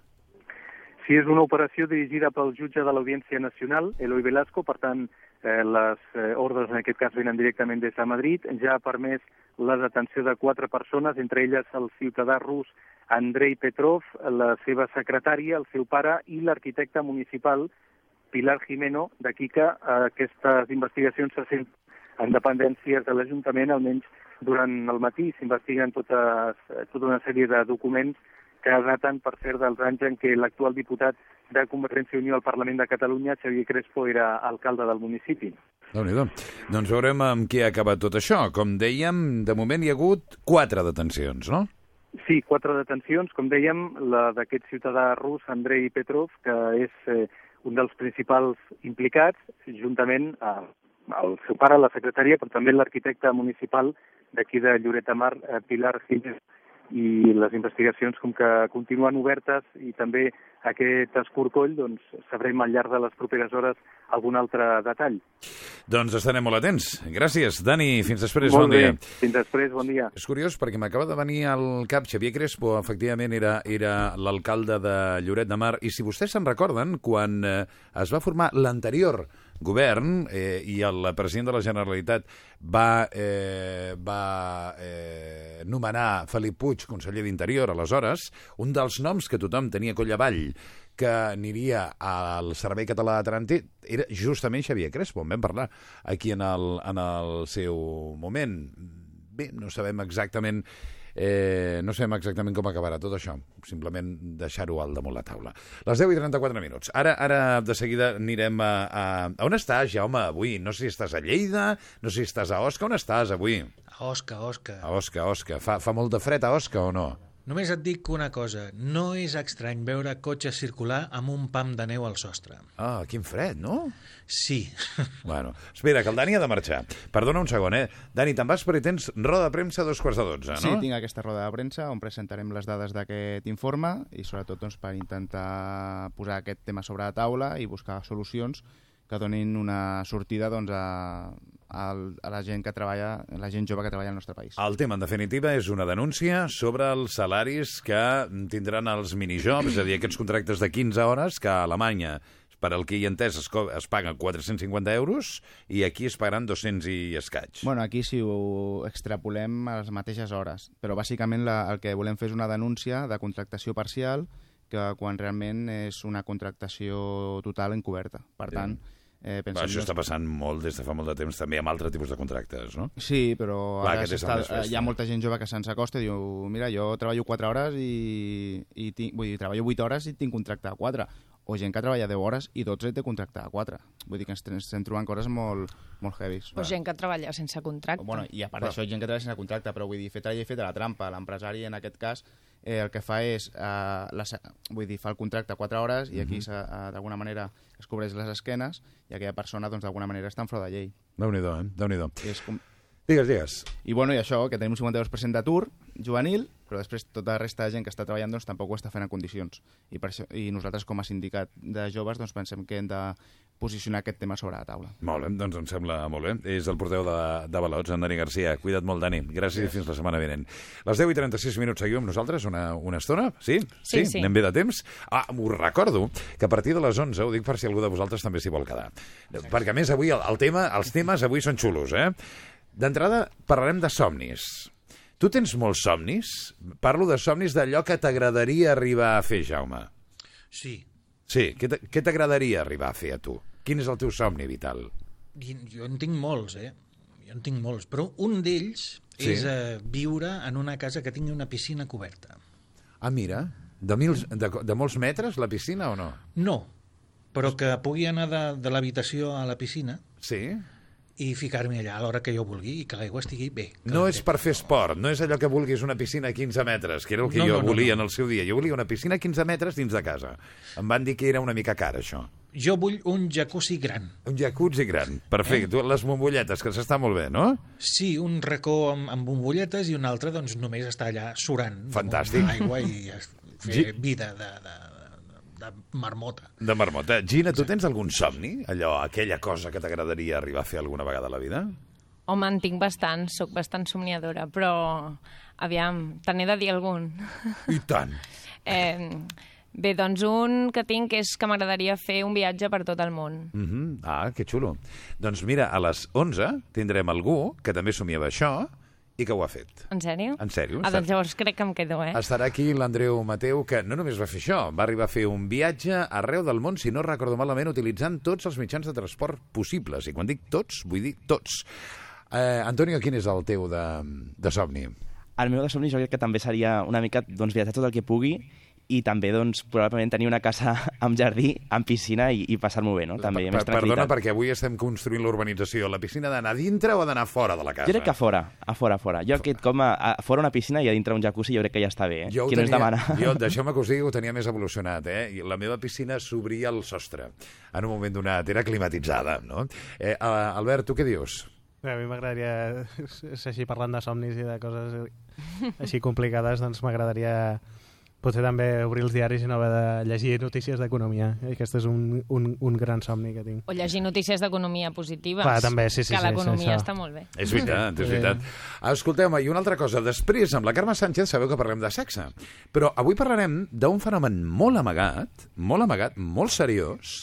Sí, és una operació dirigida pel jutge de l'Audiència Nacional, Eloi Velasco, per tant, eh, les eh, ordres en aquest cas venen directament des de Madrid. Ja ha permès la detenció de quatre persones, entre elles el ciutadà rus Andrei Petrov, la seva secretària, el seu pare i l'arquitecte municipal Pilar Jimeno, d'aquí que eh, aquestes investigacions se senten en dependències de l'Ajuntament, almenys durant el matí s'investiguen totes, tota una sèrie de documents que daten, per cert, dels anys en què l'actual diputat de Convergència i Unió al Parlament de Catalunya, Xavier Crespo, era alcalde del municipi. déu nhi Doncs veurem amb què ha acabat tot això. Com dèiem, de moment hi ha hagut quatre detencions, no? Sí, quatre detencions. Com dèiem, la d'aquest ciutadà rus, Andrei Petrov, que és eh, un dels principals implicats, juntament amb el seu pare, la secretària, però també l'arquitecte municipal d'aquí de Lloret de Mar, eh, Pilar Jiménez, i les investigacions com que continuen obertes i també aquest escorcoll, doncs sabrem al llarg de les properes hores algun altre detall. Doncs estarem molt atents. Gràcies, Dani. Fins després. Molt bon bé. dia. Fins després, bon dia. És curiós perquè m'acaba de venir al cap Xavier Crespo, efectivament era, era l'alcalde de Lloret de Mar, i si vostès se'n recorden, quan eh, es va formar l'anterior govern eh, i el president de la Generalitat va, eh, va eh, nomenar Felip Puig conseller d'Interior aleshores, un dels noms que tothom tenia coll avall que aniria al Servei Català de Trànsit era justament Xavier Crespo, en vam parlar aquí en el, en el seu moment. Bé, no sabem exactament Eh, no sabem exactament com acabarà tot això, simplement deixar-ho alt damunt la taula. Les 10 i 34 minuts. Ara, ara de seguida anirem a, a... A on estàs, Jaume, avui? No sé si estàs a Lleida, no sé si estàs a Osca. On estàs avui? A Osca, Osca. A Osca, Osca. Fa, fa molt de fred a Osca o no? Només et dic una cosa, no és estrany veure cotxes circular amb un pam de neu al sostre. Ah, quin fred, no? Sí. *laughs* Bueno, espera, que el Dani ha de marxar. Perdona un segon, eh? Dani, te'n vas perquè tens roda de premsa a dos quarts de dotze, no? Sí, tinc aquesta roda de premsa on presentarem les dades d'aquest informe i sobretot doncs, per intentar posar aquest tema sobre la taula i buscar solucions que donin una sortida doncs, a, a, a la gent que treballa, la gent jove que treballa al nostre país. El tema, en definitiva, és una denúncia sobre els salaris que tindran els minijobs, és a dir, aquests contractes de 15 hores que a Alemanya per al que hi entès, es, es paguen 450 euros i aquí es pagaran 200 i escaig. Bueno, aquí si ho extrapolem a les mateixes hores, però bàsicament la, el que volem fer és una denúncia de contractació parcial que quan realment és una contractació total encoberta. Per Sí. Eh, pensem... això està passant molt des de fa molt de temps també amb altres tipus de contractes, no? Sí, però Clar, ara més festa. hi ha molta gent jove que se'ns acosta i diu mira, jo treballo 4 hores i, i tinc, vull dir, treballo 8 hores i tinc contracte a 4 o gent que treballa 10 hores i 12 té contracte a 4 vull dir que ens ens estem trobant coses molt, molt heavies O gent que treballa sense contracte. bueno, i a part d'això, gent que treballa sense contracte, però vull dir, fet la llei, fet la trampa. L'empresari, en aquest cas, eh, el que fa és, eh, la, vull dir, fa el contracte a 4 hores i aquí, s'ha- eh, d'alguna manera, es cobreix les esquenes i aquella persona, doncs, d'alguna manera, està en frau de llei. Déu-n'hi-do, eh? Déu-n'hi-do. És com... Digues, digues. I, bueno, i això, que tenim un 52% d'atur juvenil, però després tota la resta de gent que està treballant doncs, tampoc ho està fent en condicions. I, per això, I nosaltres, com a sindicat de joves, doncs, pensem que hem de posicionar aquest tema sobre la taula. Molt bé, doncs em sembla molt bé. És el porteu de, de Balots, en Dani Garcia. Cuida't molt, Dani. Gràcies i fins la setmana vinent. Les 10 i 36 minuts seguim amb nosaltres una, una estona? Sí? Sí, sí. Anem bé de temps? Ah, us recordo que a partir de les 11, ho dic per si algú de vosaltres també s'hi vol quedar. Perquè, a més, avui el, el tema, els temes avui són xulos, eh? D'entrada, parlarem de somnis. Tu tens molts somnis? Parlo de somnis d'allò que t'agradaria arribar a fer, Jaume. Sí. Sí, què t'a- què t'agradaria arribar a fer a tu? Quin és el teu somni vital? Jo en tinc molts, eh? Jo en tinc molts, però un d'ells Sí. és eh, viure en una casa que tingui una piscina coberta. Ah, mira, de, mil, de, de molts metres la piscina o no? No, però que pugui anar de, de l'habitació a la piscina Sí? I ficar-me allà a l'hora que jo vulgui i que l'aigua estigui bé. No és per fer esport, no és allò que vulguis una piscina a 15 metres, que era el que No, jo no, volia no. en el seu dia. Jo volia una piscina a 15 metres dins de casa. Em van dir que era una mica cara, això. Jo vull un jacuzzi gran. Un jacuzzi gran. Perfecte. Eh? Les bombolletes, que s'està molt bé, no? Sí, un racó amb, amb bombolletes i un altre doncs, només està allà surant. Fantàstic. Aigua i fer vida de, de, de, marmota. De marmota. Gina, tu tens algun somni? Allò, aquella cosa que t'agradaria arribar a fer alguna vegada a la vida? Home, en tinc bastant, sóc bastant somniadora, però aviam, te n'he de dir algun. I tant. *laughs* Eh, bé, doncs un que tinc és que m'agradaria fer un viatge per tot el món. Mm -hmm. Ah, que xulo. Doncs mira, a les 11 tindrem algú que també somiava això i que ho ha fet. En sèrio? En sèrio? Ah, doncs llavors crec que em quedo, eh? Estarà aquí l'Andreu Mateu, que no només va fer això, va arribar a fer un viatge arreu del món, si no recordo malament, utilitzant tots els mitjans de transport possibles. I quan dic tots, vull dir tots. Eh, Antonio, quin és el teu de, de somni? El meu de somni jo crec que també seria una mica doncs, viatjar tot el que pugui i també doncs, probablement tenir una casa *laughs* amb jardí, amb piscina i, i passar-m'ho bé, no? També, Per- més Perdona, perquè avui estem construint la urbanització. La piscina ha d'anar a dintre o ha d'anar fora de la casa? Jo crec que a fora, a fora, a fora. Jo aquest com a, a fora una piscina i a dintre un jacuzzi jo crec que ja està bé. Eh? Jo Qui no es demana. Jo, *laughs* deixeu-me que us digui, ho tenia més evolucionat, eh? I la meva piscina s'obria al sostre. En un moment donat, era climatitzada, no? Eh, uh, Albert, tu què dius? Bé, A mi m'agradaria, així parlant de somnis i de coses així complicades, doncs m'agradaria potser també obrir els diaris i no haver de llegir notícies d'economia. Aquest és un, un, un gran somni que tinc. O llegir notícies d'economia positives. Clar, també, sí, sí, Que sí, l'economia sí, està molt bé. És veritat, és veritat. Escolteu-me, i una altra cosa. Després, amb la Carme Sánchez, sabeu que parlem de sexe. Però avui parlarem d'un fenomen molt amagat, molt amagat, molt seriós,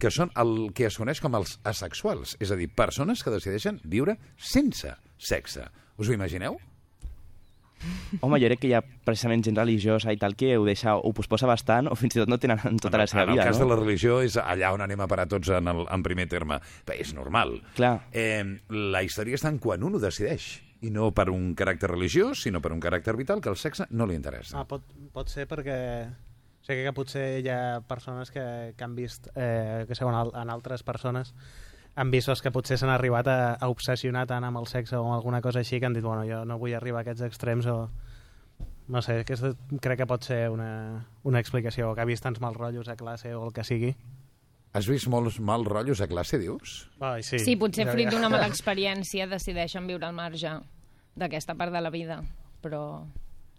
que són el que es coneix com els asexuals. És a dir, persones que decideixen viure sense sexe. Us ho imagineu? Home, jo crec que hi ha precisament gent religiosa i tal que ho deixa, ho posposa bastant o fins i tot no tenen en tota la seva en el vida, cas no? de la religió és allà on anem a parar tots en, el, en primer terme. Bé, és normal. Clar. Eh, la història està en quan un ho decideix. I no per un caràcter religiós, sinó per un caràcter vital que el sexe no li interessa. Ah, pot, pot ser perquè... O sigui que potser hi ha persones que, que han vist, eh, que segons al- en altres persones, han vist els que potser s'han arribat a, a obsessionar tant amb el sexe o amb alguna cosa així que han dit, bueno, jo no vull arribar a aquests extrems o... No sé, aquesta crec que pot ser una, una explicació, o que ha vist tants mals rotllos a classe o el que sigui. Has vist molts mals rotllos a classe, dius? Ai, sí, Sí, potser Ja- fruit d'una mala *laughs* experiència decideixen viure al marge d'aquesta part de la vida, però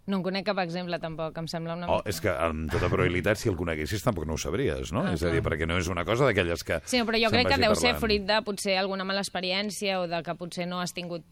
no en conec cap exemple tampoc, em sembla una Oh, mica... és que amb tota probabilitat, si el coneguessis, tampoc no ho sabries, no? Ah, és a dir, perquè no és una cosa d'aquelles que... Sí, però jo crec que deu ser parlant. fruit de potser alguna mala experiència o de que potser no has tingut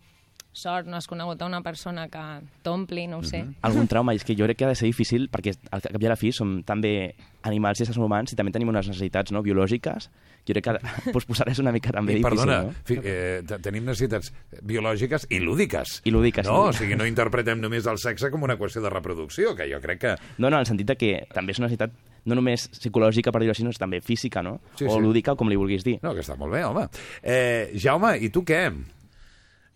sort, no has conegut a una persona que t'ompli, no ho sé. Mhm. algun trauma, és que jo crec que ha de ser difícil perquè al cap i a la fi som també animals i éssers humans i també tenim unes necessitats no, biològiques jo crec que pues, *laughs* posar és una mica també I, difícil perdona, no? fi, eh, te- tenim necessitats biològiques i lúdiques. I lúdiques, No, o sí. sigui, no interpretem només el sexe com una qüestió de reproducció, que jo crec que... No, no, en el sentit de que també és una necessitat no només psicològica, per dir-ho així, sinó també física, no? Sí, o sí. lúdica, o com li vulguis dir. No, que està molt bé, home. Eh, Jaume, i tu què?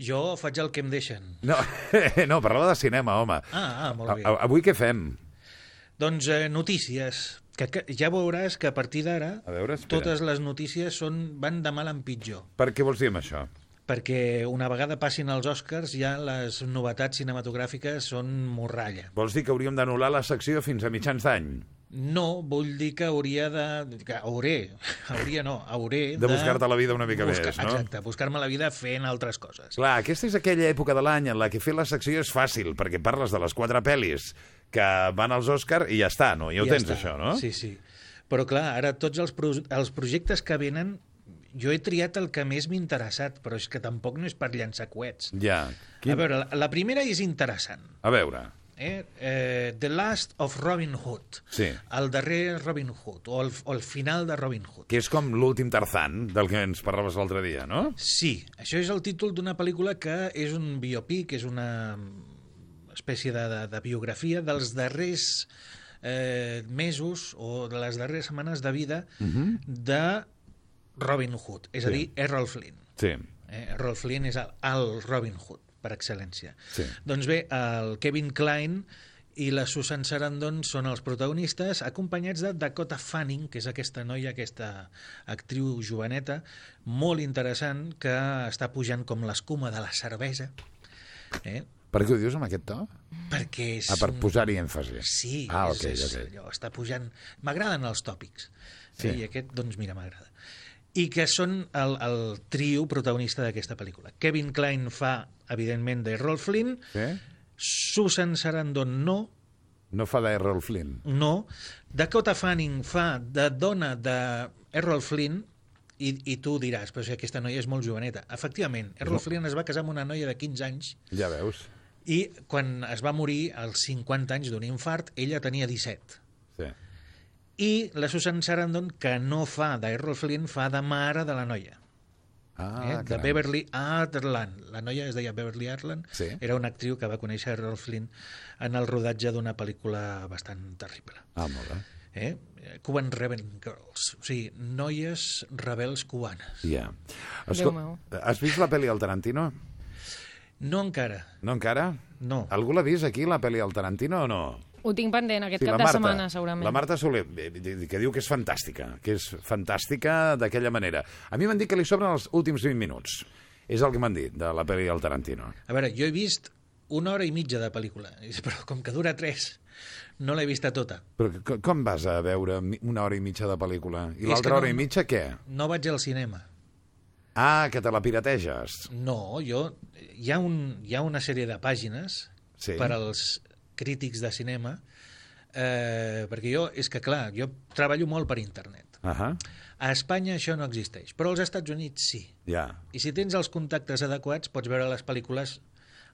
Jo faig el que em deixen. No, *laughs* no parla de cinema, home. Ah, ah molt bé. A, a, avui què fem? Doncs eh, notícies. Que, que ja veuràs que a partir d'ara totes les notícies són, van de mal en pitjor. Per què vols dir amb això? Perquè una vegada passin els Oscars ja les novetats cinematogràfiques són morralla. Vols dir que hauríem d'anul·lar la secció fins a mitjans d'any? No, vull dir que hauria de... Que hauré, *laughs* hauria no, hauré De buscar-te la vida una mica buscar, més, no? Exacte, buscar-me la vida fent altres coses. Clar, aquesta és aquella època de l'any en la que fer la secció és fàcil, perquè parles de les quatre pel·lis que van als Òscar i ja està, no? Ja ho tens, està. això, no? Sí, sí. Però clar, ara tots els, pro els projectes que venen jo he triat el que més m'ha interessat, però és que tampoc no és per llançar coets. Ja. A veure, la, la primera és interessant. A veure. Eh? Eh, The Last of Robin Hood. Sí. El darrer Robin Hood, o el, o el final de Robin Hood. Que és com l'últim Tarzan del que ens parlaves l'altre dia, no? Sí, això és el títol d'una pel·lícula que és un biopic, és una espècie de, de, de biografia dels darrers eh, mesos o de les darreres setmanes de vida uh -huh. de Robin Hood, és a Sí. dir, Errol Flynn. Sí. Eh? Errol Flynn és el, el Robin Hood, per excel·lència. Sí. Doncs bé, el Kevin Klein i la Susan Sarandon són els protagonistes, acompanyats de Dakota Fanning, que és aquesta noia, aquesta actriu joveneta, molt interessant, que està pujant com l'escuma de la cervesa. Eh? Per què ho dius amb aquest to? perquè és... Ah, per posar-hi èmfasi. Sí, Ah, és, ok, és, ok. allò, està pujant... M'agraden els tòpics. Sí. Eh? I aquest, doncs mira, m'agrada. I que són el, el trio protagonista d'aquesta pel·lícula. Kevin Klein fa, evidentment, de Errol Flynn, Sí? Susan Sarandon no, No fa d'Errol Flynn. no, Dakota Fanning fa de dona de Errol Flynn, i, i tu diràs, però si aquesta noia és molt joveneta. Efectivament, Errol Flynn es va casar amb una noia de 15 anys Ja veus. I quan es va morir als 50 anys d'un infart, ella tenia 17. Sí. I la Susan Sarandon, que no fa d'Errol Flynn, fa de mare de la noia. Ah, eh? de. Beverly Arland. La noia es deia Beverly Arland. Sí. Era una actriu que va conèixer Errol Flynn en el rodatge d'una pel·lícula bastant terrible. Ah, molt bé. Eh? Cuban Rebel Girls. O sigui, noies rebels cubanes. Ja. Meu. has vist la pel·li al Tarantino? No encara, No encara? no. Algú l'ha vist aquí, la pel·li al Tarantino, o no? Ho tinc pendent aquest Sí, cap la de setmana, segurament. La Marta Soler, que diu que és fantàstica, que és fantàstica d'aquella manera. A mi m'han dit que li sobren els últims 20 minuts. És el que m'han dit de la pel·li al Tarantino. A veure, jo he vist una hora i mitja de pel·lícula, *laughs* però com que dura tres, no l'he vista tota. Però co- com vas a veure una hora i mitja de pel·lícula? I l'altra no- hora i mitja què? No vaig al cinema. Ah, que te la pirateges. No, jo... Hi ha, un, hi ha una sèrie de pàgines Sí. per als crítics de cinema, eh, perquè jo, és que clar, jo treballo molt per internet. Ahà, A Espanya això no existeix, però als Estats Units sí. ja. I si tens els contactes adequats, pots veure les pel·lícules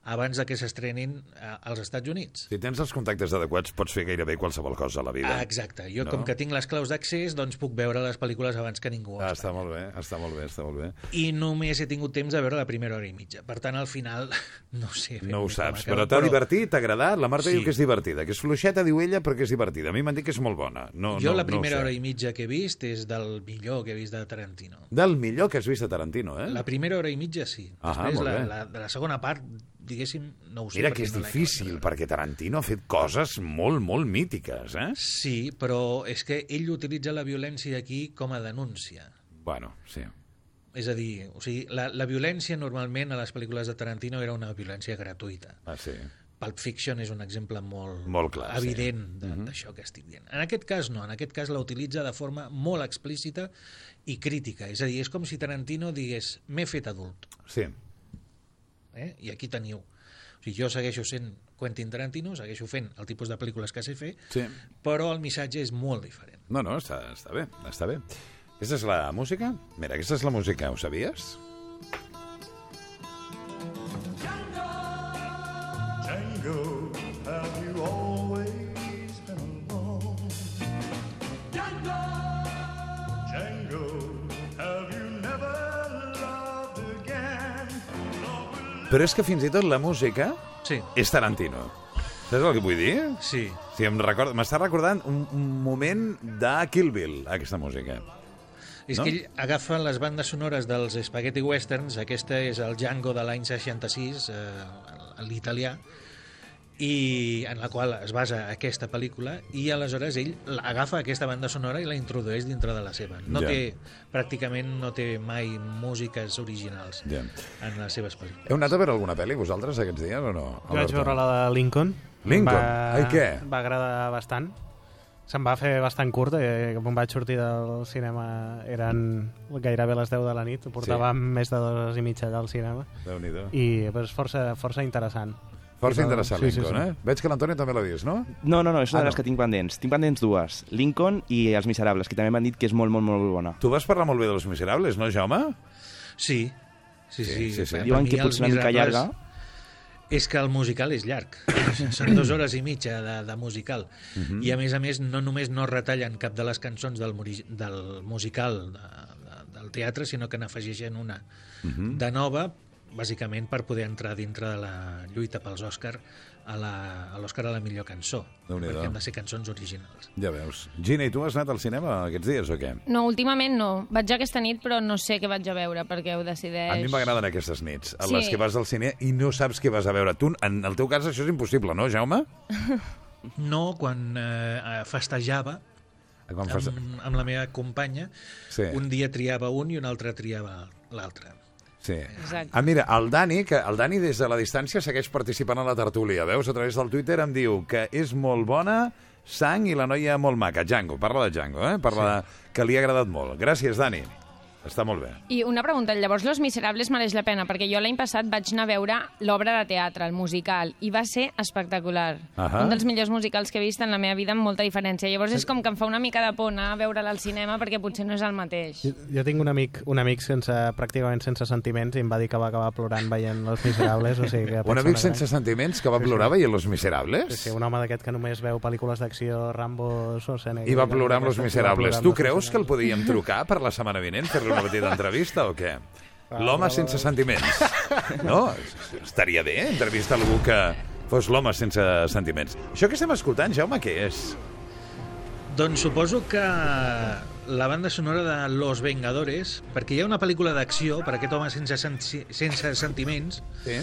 abans de que s'estrenin eh, als Estats Units. Si tens els contactes adequats, pots fer gairebé qualsevol cosa a la vida. Ah, exacte. Jo, No? com que tinc les claus d'accés, doncs puc veure les pel·lícules abans que ningú. Ah, està molt bé, està molt bé, està molt bé. I només he tingut temps de veure la primera hora i mitja. Per tant, al final, *laughs* no sé. No ho saps, però t'ha divertit, t'ha agradat? La Marta Sí. diu que és divertida, que és fluixeta, diu ella, però que és divertida. A mi m'han dit que és molt bona. No, Jo no, la primera no ho hora i mitja que he vist és del millor que he vist de Tarantino. Del millor que has vist a Tarantino, eh? La primera hora i mitja sí. Ah, Després, la, la, de la segona part, diguéssim, no ho sé. Mira que és no difícil, perquè Tarantino ha fet coses molt, molt mítiques, eh? Sí, però és que ell utilitza la violència aquí com a denúncia. Bueno, sí. És a dir, o sigui, la, la violència normalment a les pel·lícules de Tarantino era una violència gratuïta. Ah, sí. Pulp Fiction és un exemple molt, Molt clar, sí. Mhm. evident d'això que estic dient. En aquest cas no, en aquest cas la utilitza de forma molt explícita i crítica. És a dir, és com si Tarantino digués m'he fet adult. Sí. Eh? I aquí teniu. O sigui, jo segueixo sent Quentin Tarantino, segueixo fent el tipus de pel·lícules que sé fer, Sí. però el missatge és molt diferent. No, no, està, està bé, està bé. Aquesta és la música? Mira, aquesta és la música, ho sabies? Django, have Però és que fins i tot la música Sí, és Tarantino. Saps el que vull dir? sí. Sí, em recorda, m'està recordant un, un moment de Kill Bill, aquesta música. És No? que ell agafa les bandes sonores dels spaghetti westerns, aquesta és el Django de l'any 66, eh, l'italià, i en la qual es basa aquesta pel·lícula i aleshores ell la- agafa aquesta banda sonora i la introdueix dintre de la seva no Ja. té, pràcticament no té mai músiques originals Ja. en les seves pel·lícules Heu anat a veure alguna pel·li vosaltres aquests dies o no? Jo vaig veure la de Lincoln. Lincoln? Va, Ai, què? Va agradar bastant. Se'm va fer bastant curta, eh, quan vaig sortir del cinema eren gairebé les 10 de la nit, ho portàvem més de dues hores i mitja allà al cinema, Déu-n'hi-do. i pues, força, força interessant. Força interessant, sí, sí, Lincoln, sí. eh? Veig que l'Antoni també l'ha vist, no? No, no, no, és una Ah, de les no. que tinc pendents. Tinc pendents dues. Lincoln i Els Miserables, que també m'han dit que és molt, molt, molt bona. Tu vas parlar molt bé de Los Miserables, no, Jaume? sí, sí, sí, Sí, sí, sí. Diuen que potser una mica llarga. és que el musical és llarg *laughs* són dues hores i mitja de, de musical Mhm. i a més a més no només no retallen cap de les cançons del, del musical de, de, del teatre sinó que n'afegeixen una Mhm. de nova bàsicament per poder entrar dintre de la lluita pels Òscar a la- a l'Òscar a, la millor cançó perquè han de ser cançons originals Ja veus. Gina, i tu has anat al cinema aquests dies o què? No, últimament no. Vaig aquesta nit, però no sé què vaig a veure, perquè ho decideix... A mi m'agraden aquestes nits, a Sí. les que vas al cine i no saps què vas a veure. Tu, en el teu cas, això és impossible, no, Jaume? *laughs* no quan eh, festejava Quan fas... amb, amb la meva companya Sí. un dia triava un i un altre triava l'altre Sí. Exacte. Ah, mira, el Dani, que el Dani des de la distància segueix participant a la tertúlia. Veus, a través del Twitter em diu que és molt bona, sang i la noia molt maca. Django, parla de Django, eh? Parla sí. de... que li ha agradat molt. Gràcies, Dani. Està molt bé. I una pregunta, llavors Los Miserables mereix la pena, perquè jo l'any passat vaig anar a veure l'obra de teatre, el musical, i va ser espectacular. Ahà. Un dels millors musicals que he vist en la meva vida amb molta diferència. Llavors és com que em fa una mica de por anar a veure-la al cinema perquè potser no és el mateix. Jo, jo tinc un amic, un amic sense, pràcticament sense sentiments i em va dir que va acabar plorant veient Los Miserables, o sigui que... *laughs* Un amic sense sentiments que va plorar veient Los Miserables? Sí, sí, un home d'aquest que només veu pel·lícules d'acció, Rambo, Schwarzenegger... I va plorar amb Los Miserables. Tu creus que el podíem trucar per la setmana vinent, fer-li una petita entrevista o què? L'home sense sentiments. No? Estaria bé entrevistar algú que fos l'home sense sentiments. Això que estem escoltant, Jaume, què és? Doncs suposo que la banda sonora de Los Vengadores, perquè hi ha una pel·lícula d'acció per aquest home sense, sen- sense sentiments, Sí?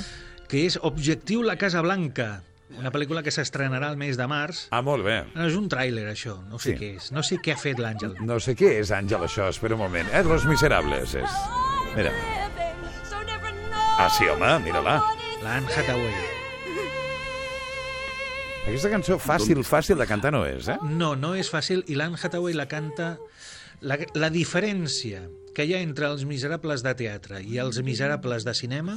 que és Objectiu la Casa Blanca, una pel·lícula que s'estrenarà el mes de març. Ah, molt bé. No, és un tràiler, això. No sé Sí. què és. No sé què ha fet l'Àngel. No sé què és, Àngel, això. Espera un moment. Eh, Los Miserables és. Mira. Ah, sí, home, mira-la. L'Anne Hathaway. Aquesta cançó fàcil, fàcil de cantar no és, eh? No, no és fàcil i l'Anne Hathaway la canta... La, la diferència que hi ha entre els miserables de teatre i els miserables de cinema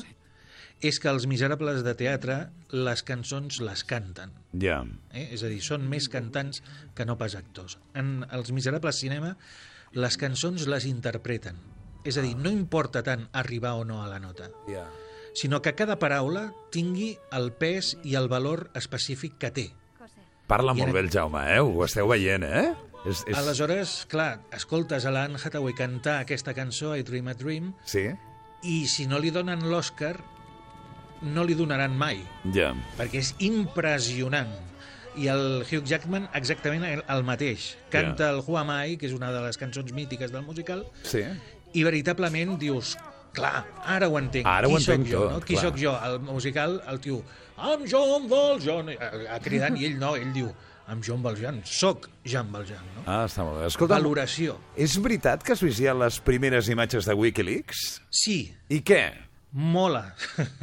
és que els miserables de teatre les cançons les canten. Ja. Eh? És a dir, són més cantants que no pas actors. En els miserables cinema les cançons les interpreten. És a dir, no importa tant arribar o no a la nota, Ja. sinó que cada paraula tingui el pes i el valor específic que té. Parla molt bé el Jaume, eh? Ho esteu veient, eh? És, és... Aleshores, clar, escoltes a l'Anne Hathaway cantar aquesta cançó, I Dream a Dream, Sí? i si no li donen l'Oscar, no li donaran mai, Ja. perquè és impressionant. I el Hugh Jackman exactament el, el mateix. Canta Ja. el Who Am I, que és una de les cançons mítiques del musical, Sí? i veritablement dius, clar, ara ho entenc. Ara ho Qui sóc entenc jo, tot, no? Qui clar. sóc jo? El musical, el tio, I'm John Valjean, eh, eh, cridant, i ell no, ell diu, I'm John Valjean, soc Jean Valjean, no? Ah, està molt bé. Escolta, Valoració. és veritat que has vist ja les primeres imatges de Wikileaks? Sí, I què? Mola.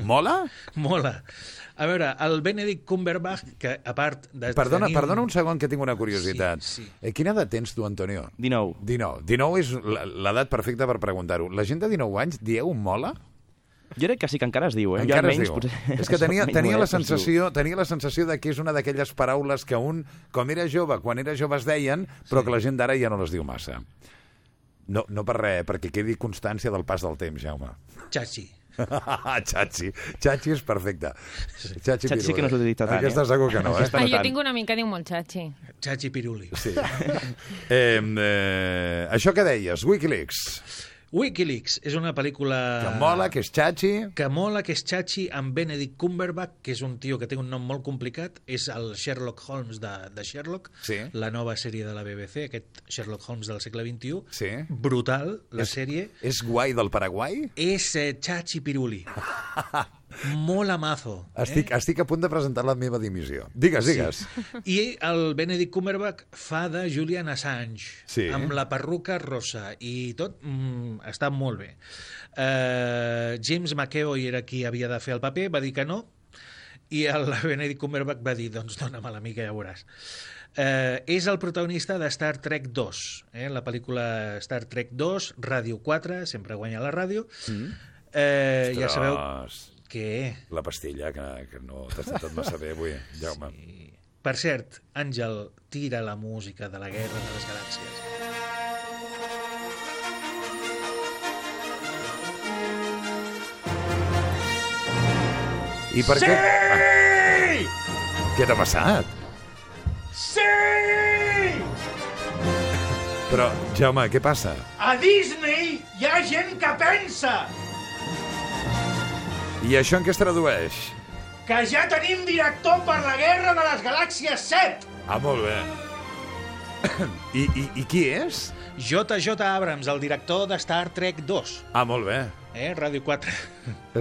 Mola? *laughs* Mola. A veure, el Benedict Cumberbatch, que a part de Perdona, tenir... perdona un segon que tinc una curiositat. Sí, sí. Eh, quina edat tens tu, Antonio? 19. 19. 19 és l'edat perfecta per preguntar-ho. La gent de 19 anys dieu mola? Jo crec que sí que encara es diu, eh? Encara jo es almenys, diu. potser... És que tenia, *laughs* tenia, la es sensació, tenia la sensació de que és una d'aquelles paraules que un, com era jove, quan era jove es deien, però que la gent d'ara ja no les diu massa. No, no per res, perquè quedi constància del pas del temps, Jaume. Chachi. *laughs* Chachi. Chachi és perfecte. Chachi, Chachi sí que no s'utilitza tant, Aquesta eh? segur que no, eh? Ah, jo tinc un amic que diu molt xatxi. Chachi Piruli. Sí. *laughs* eh, eh, això que deies, Wikileaks, Wikileaks és una pel·lícula... que mola, que és Chachi... que mola, que és Chachi amb Benedict Cumberbatch, que és un tio que té un nom molt complicat, és el Sherlock Holmes de, de Sherlock, Sí. la nova sèrie de la BBC, aquest Sherlock Holmes del segle XXI. Sí. Brutal, la És- sèrie. És guai del Paraguai? És eh, Chachi Piruli. *laughs* Mola mazo. Estic, estic a punt de presentar la meva dimissió. Digues, digues. I el Benedict Cumberbatch fa de Julian Assange, Sí. amb la perruca rosa i tot mm, està molt bé. Uh, James McAvoy era qui havia de fer el paper, va dir que no, i el *laughs* Benedict Cumberbatch va dir, doncs dóna'm la mica, ja veuràs. Uh, és el protagonista de Star Trek 2, eh? la pel·lícula Star Trek 2, Ràdio 4, sempre guanya la ràdio. Mm. Uh, ja sabeu Que... La pastilla, que, que no t'has tratat massa bé avui, Jaume. Per cert, Àngel tira la música de la Guerra de les Galàxies. I per què... Ah. Què t'ha passat? Sí! Però, Jaume, què passa? A Disney hi ha gent que pensa I això en què es tradueix? que ja tenim director per la Guerra de les Galàxies 7. Ah, molt bé. I, i, I qui és? J.J. Abrams, el director de Star Trek 2, Ah, molt bé. eh? Ràdio 4.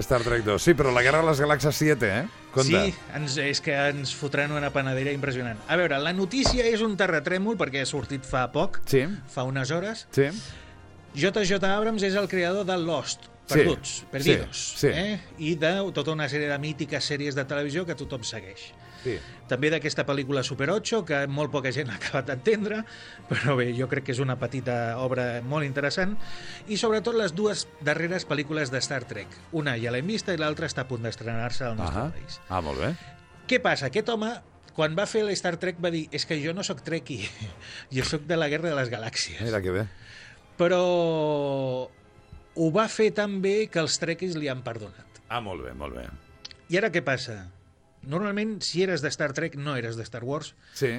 Star Trek 2. Sí, però la Guerra de les Galàxies 7, eh? Compte. Sí, ens, és que ens fotran una panadera impressionant. A veure, la notícia és un terratrèmol perquè ha sortit fa poc, Sí, fa unes hores. sí. J.J. Abrams és el creador de Lost, perduts, Sí, perdidos, sí, sí. Eh? i de tota una sèrie de mítiques sèries de televisió que tothom segueix. Sí. També d'aquesta pel·lícula Super 8, que molt poca gent *laughs* ha acabat d'entendre, però bé, jo crec que és una petita obra molt interessant, i sobretot les dues darreres pel·lícules de Star Trek. Una ja l'hem vista i l'altra està a punt d'estrenar-se al nostre Ah, país. ah, molt bé. Què passa? Aquest home, quan va fer l'Star Trek, va dir és que jo no sóc Trekkie, *laughs* jo sóc de la Guerra de les Galàxies. Mira que bé. Però ho va fer tan bé que els Trekkies li han perdonat. Ah, molt bé, molt bé. I ara què passa? Normalment, si eres de Star Trek, no eres de Star Wars, Sí.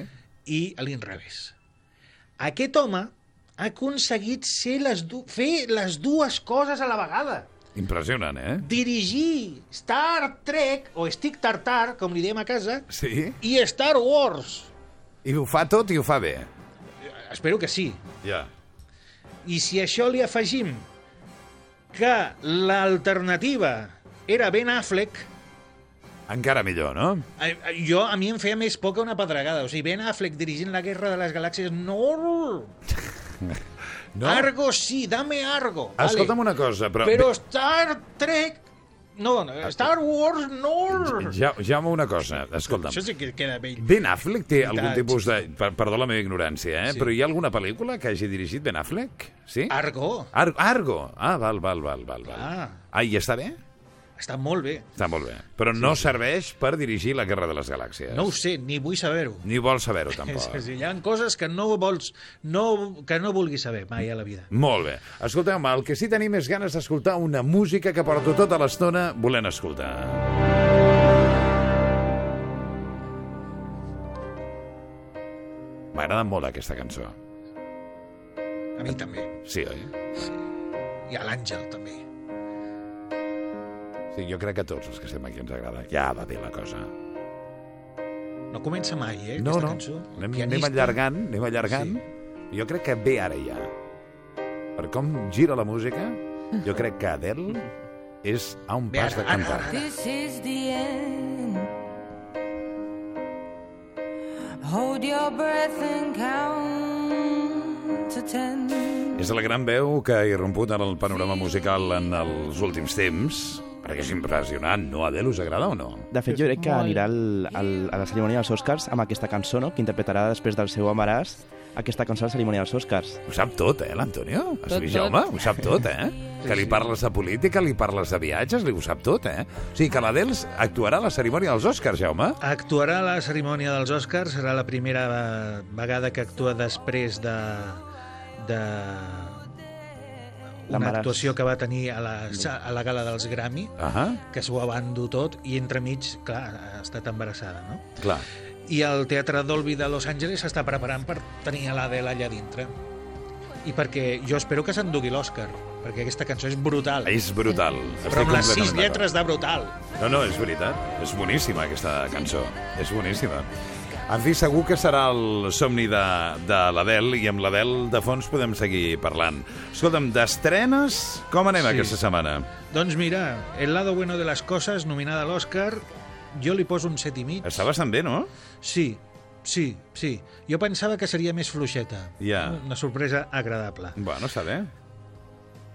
i a l'inrevés. Aquest home ha aconseguit ser les du fer les dues coses a la vegada. Impressionant, eh? Dirigir Star Trek, o Stick Tartar, com li diem a casa, Sí. i Star Wars. I ho fa tot i ho fa bé. Espero que sí. Ja. I si això li afegim que l'alternativa era Ben Affleck, Encara millor, no? jo, a mi em feia més por que una pedregada. O sigui, Ben Affleck dirigint la Guerra de les Galàxies, no! *laughs* No? Argo sí, dame Argo. Escolta'm vale. una cosa, però... Però Star Trek... No, no, Star Wars no! Ja, Jaume, una cosa, escolta'm. Això sí que queda vell. Ben Affleck té algun Veritat. tipus de... per- Perdó la meva ignorància, eh? Sí. Però hi ha alguna pel·lícula que hagi dirigit Ben Affleck? Sí? Argo. Ar Argo. Ah, val, val, val, val. val. Ah. ah, i està bé? Està molt bé. Està molt bé. Però no serveix per dirigir la Guerra de les Galàxies. No ho sé, ni vull saber-ho. Ni vols saber-ho, *laughs* tampoc. a dir, hi ha coses que no vols, no, que no vulguis saber mai a la vida. Molt bé. Escolteu, el que sí tenim és ganes d'escoltar una música que porto tota l'estona volent escoltar. M'agrada molt aquesta cançó. A mi també. Sí, oi? I a l'Àngel també. Sí, jo crec que a tots els que estem aquí ens agrada. Ja va bé la cosa. No comença mai, eh, No, aquesta no, cançó. anem, anem Pianista. allargant, anem allargant. Sí. Jo crec que ve ara ja. Per com gira la música, jo crec que Adele és a un Ve pas de ara, cantar. ara. This is the end. Hold your breath and count to ten. És la gran veu que ha irromput en el panorama musical en els últims temps, perquè és impressionant, no? Adele us agrada o no? De fet, jo crec que anirà al, al, a la cerimònia dels Oscars amb aquesta cançó, no?, que interpretarà després del seu embaràs aquesta cançó a la cerimònia dels Oscars. Ho sap tot, eh, l'Antonio? Tot, tot. Jaume? Ho sap tot, eh? Que li parles de política, li parles de viatges, li ho sap tot, eh? O sigui, que l'Adele actuarà a la cerimònia dels Oscars, Jaume. Actuarà a la cerimònia dels Oscars, serà la primera vegada que actua després de, de una actuació que va tenir a la, a la gala dels Grammy, Ahà, que s'ho va tot, i entremig, clar, ha estat embarassada, no? clar. I el Teatre Dolby de Los Angeles s'està preparant per tenir a l'Adele allà dintre. I perquè jo espero que s'endugui l'Oscar, perquè aquesta cançó és brutal. És brutal. Però amb les sis lletres de brutal. No, no, és veritat. És boníssima, aquesta cançó. És boníssima. En fi, segur que serà el somni de, de l'Adel i amb l'Adel de fons podem seguir parlant. Escolta'm, d'estrenes, com anem Sí. aquesta setmana? Doncs mira, El lado bueno de las cosas, nominada a l'Oscar, jo li poso un set i mig. Està bastant bé, no? Sí, sí, sí. Jo pensava que seria més fluixeta. Ja. Una sorpresa agradable. Bueno, està bé.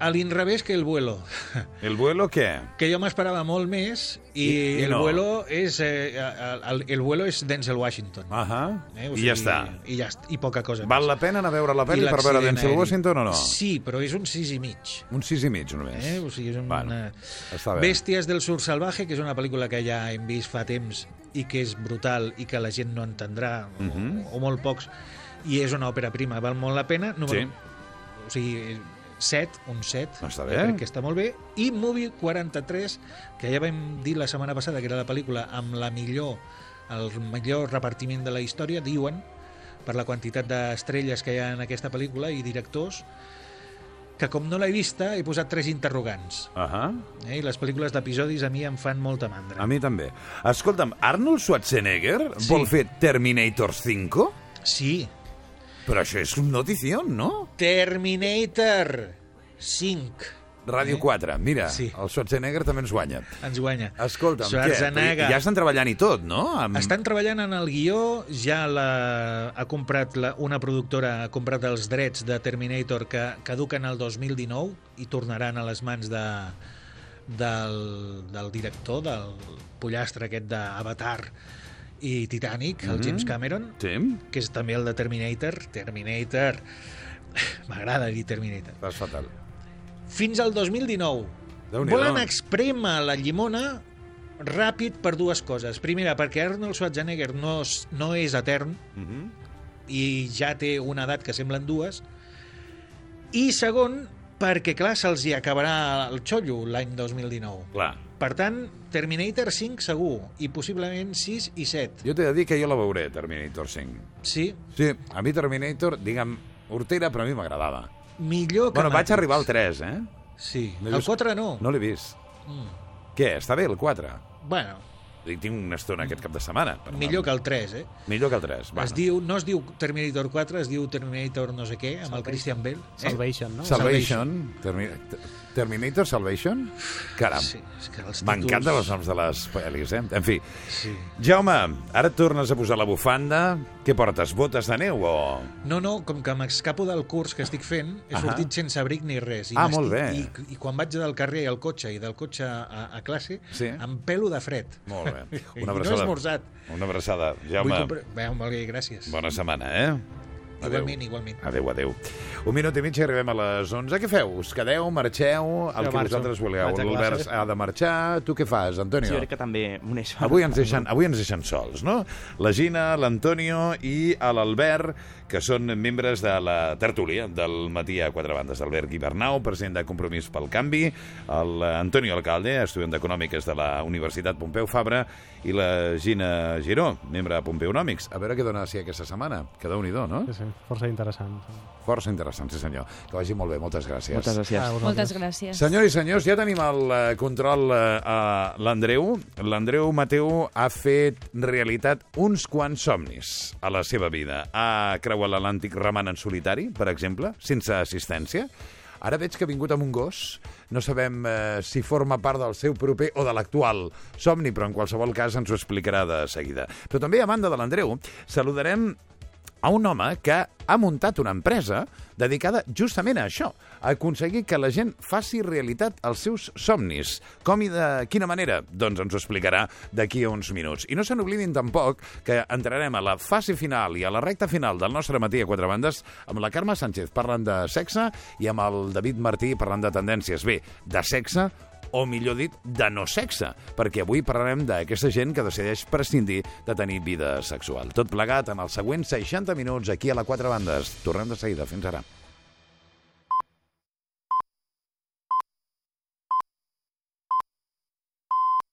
A l'inrevés que El vuelo, *laughs* El vuelo, què? que jo m'esperava molt més i, I- i El no. vuelo és eh, el, el vuelo és Denzel Washington. Ahà, Eh? O i ja està. I ja i poca cosa Val més. la pena anar a veure la pel·li per veure Denzel aeri. Washington o no? Sí, però és un sis i mig. Un sis i mig, només. Eh? O sigui, és una... Bueno, està bé. Bèsties del sur salvaje, que és una pel·lícula que ja hem vist fa temps i que és brutal i que la gent no entendrà, uh Mhm. o, o molt pocs, i és una òpera prima, val molt la pena. Número, Sí. O sigui, 7, un 7. Està bé. Crec que està molt bé. I Movie 43, que ja vam dir la setmana passada que era la pel·lícula amb la millor el millor repartiment de la història, diuen, per la quantitat d'estrelles que hi ha en aquesta pel·lícula i directors, que com no l'he vista he posat tres interrogants. Ahà. Eh? I les pel·lícules d'episodis a mi em fan molta mandra. A mi també. Escolta'm, Arnold Schwarzenegger Sí. vol fer Terminator 5? Sí, Però això és un notición, no? Terminator 5. Ràdio Eh? 4. Mira, Sí. el Schwarzenegger també ens guanya. Ens guanya. Escolta'm, què? Schwarzenegger. Ja estan treballant i tot, no? Amb... Estan treballant en el guió, ja la, ha comprat la, una productora ha comprat els drets de Terminator que caduquen el 2019 i tornaran a les mans de, del, del director, del pollastre aquest d'Avatar i Titanic, el Mhm. James Cameron, Sí? que és també el de Terminator. Terminator. *laughs* M'agrada dir Terminator. Vas fatal. Fins al 2019. Déu-n'hi-do. Volen exprémer la llimona ràpid per dues coses. Primera, perquè Arnold Schwarzenegger no, és- no és etern Mhm. i ja té una edat que semblen dues. I segon, perquè, clar, se'ls hi acabarà el xollo l'any 2019. Clar. Per tant, Terminator 5 segur, i possiblement 6 i 7. Jo t'he de dir que jo la veuré, Terminator 5. Sí, Sí, a mi Terminator, digue'm, hortera, però a mi m'agradava. millor que Bueno, vaig Matrix. arribar al 3, eh? Sí, No el vist- 4 no. No l'he vist. Mm. Què, està bé el 4? Bueno, I tinc una estona aquest cap de setmana. per millor que el 3, eh? Millor que el 3. Es diu, no es diu Terminator 4, es diu Terminator no sé què, amb el Christian Bale. Eh? Salvation, no? Salvation. Termi Terminator Salvation? Caram. Sí, és que els títols- noms de les pel·lis, eh? En fi. Sí. Jaume, ara tornes a posar la bufanda. Què portes, botes de neu o...? No, no, com que m'escapo del curs que estic fent, he Ahà. sortit sense abric ni res. I Ah, molt bé. I, I quan vaig del carrer al cotxe i del cotxe a, a classe, Sí. em pelo de fred. Molt bé. *laughs* I Una no he abraçada. esmorzat. Una abraçada. Vull Jaume, comprar... Bé, molt bé, gràcies. bona setmana, eh? Adéu. Igualment, igualment. Adéu, adéu. Un minut i mig i arribem a les 11. Què feu? Us quedeu, marxeu, el Jo que marxo. vosaltres a L'Albert ha de marxar. Tu què fas, Antonio? Sí, jo crec que també m'uneixo. Avui ens, deixen, avui ens deixen sols, no? La Gina, l'Antonio i l'Albert, que són membres de la tertúlia del matí a quatre bandes. Albert Guibernau, president de Compromís pel Canvi, l'Antonio Alcalde, estudiant d'Econòmiques de la Universitat Pompeu Fabra, i la Gina Giró, membre de Pompeonòmics. A veure què dona si aquesta setmana. Que déu nhi no? Sí, sí, força interessant. Força interessant, sí senyor. Que vagi molt bé, moltes gràcies. Moltes gràcies. Ah. Moltes gràcies. Senyors i senyors, ja tenim el eh, control eh, a l'Andreu. L'Andreu Mateu ha fet realitat uns quants somnis a la seva vida. Ha creuat l'Atlàntic remant en solitari, per exemple, sense assistència. Ara veig que ha vingut amb un gos. No sabem eh, si forma part del seu proper o de l'actual somni, però en qualsevol cas ens ho explicarà de seguida. Però també, a banda de l'Andreu, saludarem a un home que ha muntat una empresa dedicada justament a això, a aconseguir que la gent faci realitat els seus somnis. Com i de quina manera? Doncs ens ho explicarà d'aquí a uns minuts. I no se n'oblidin tampoc que entrarem a la fase final i a la recta final del nostre matí a quatre bandes amb la Carme Sánchez parlant de sexe i amb el David Martí parlant de tendències. Bé, de sexe o millor dit, de no sexe, perquè avui parlarem d'aquesta gent que decideix prescindir de tenir vida sexual. Tot plegat en els següents 60 minuts aquí a la Quatre Bandes. Tornem de seguida. Fins ara.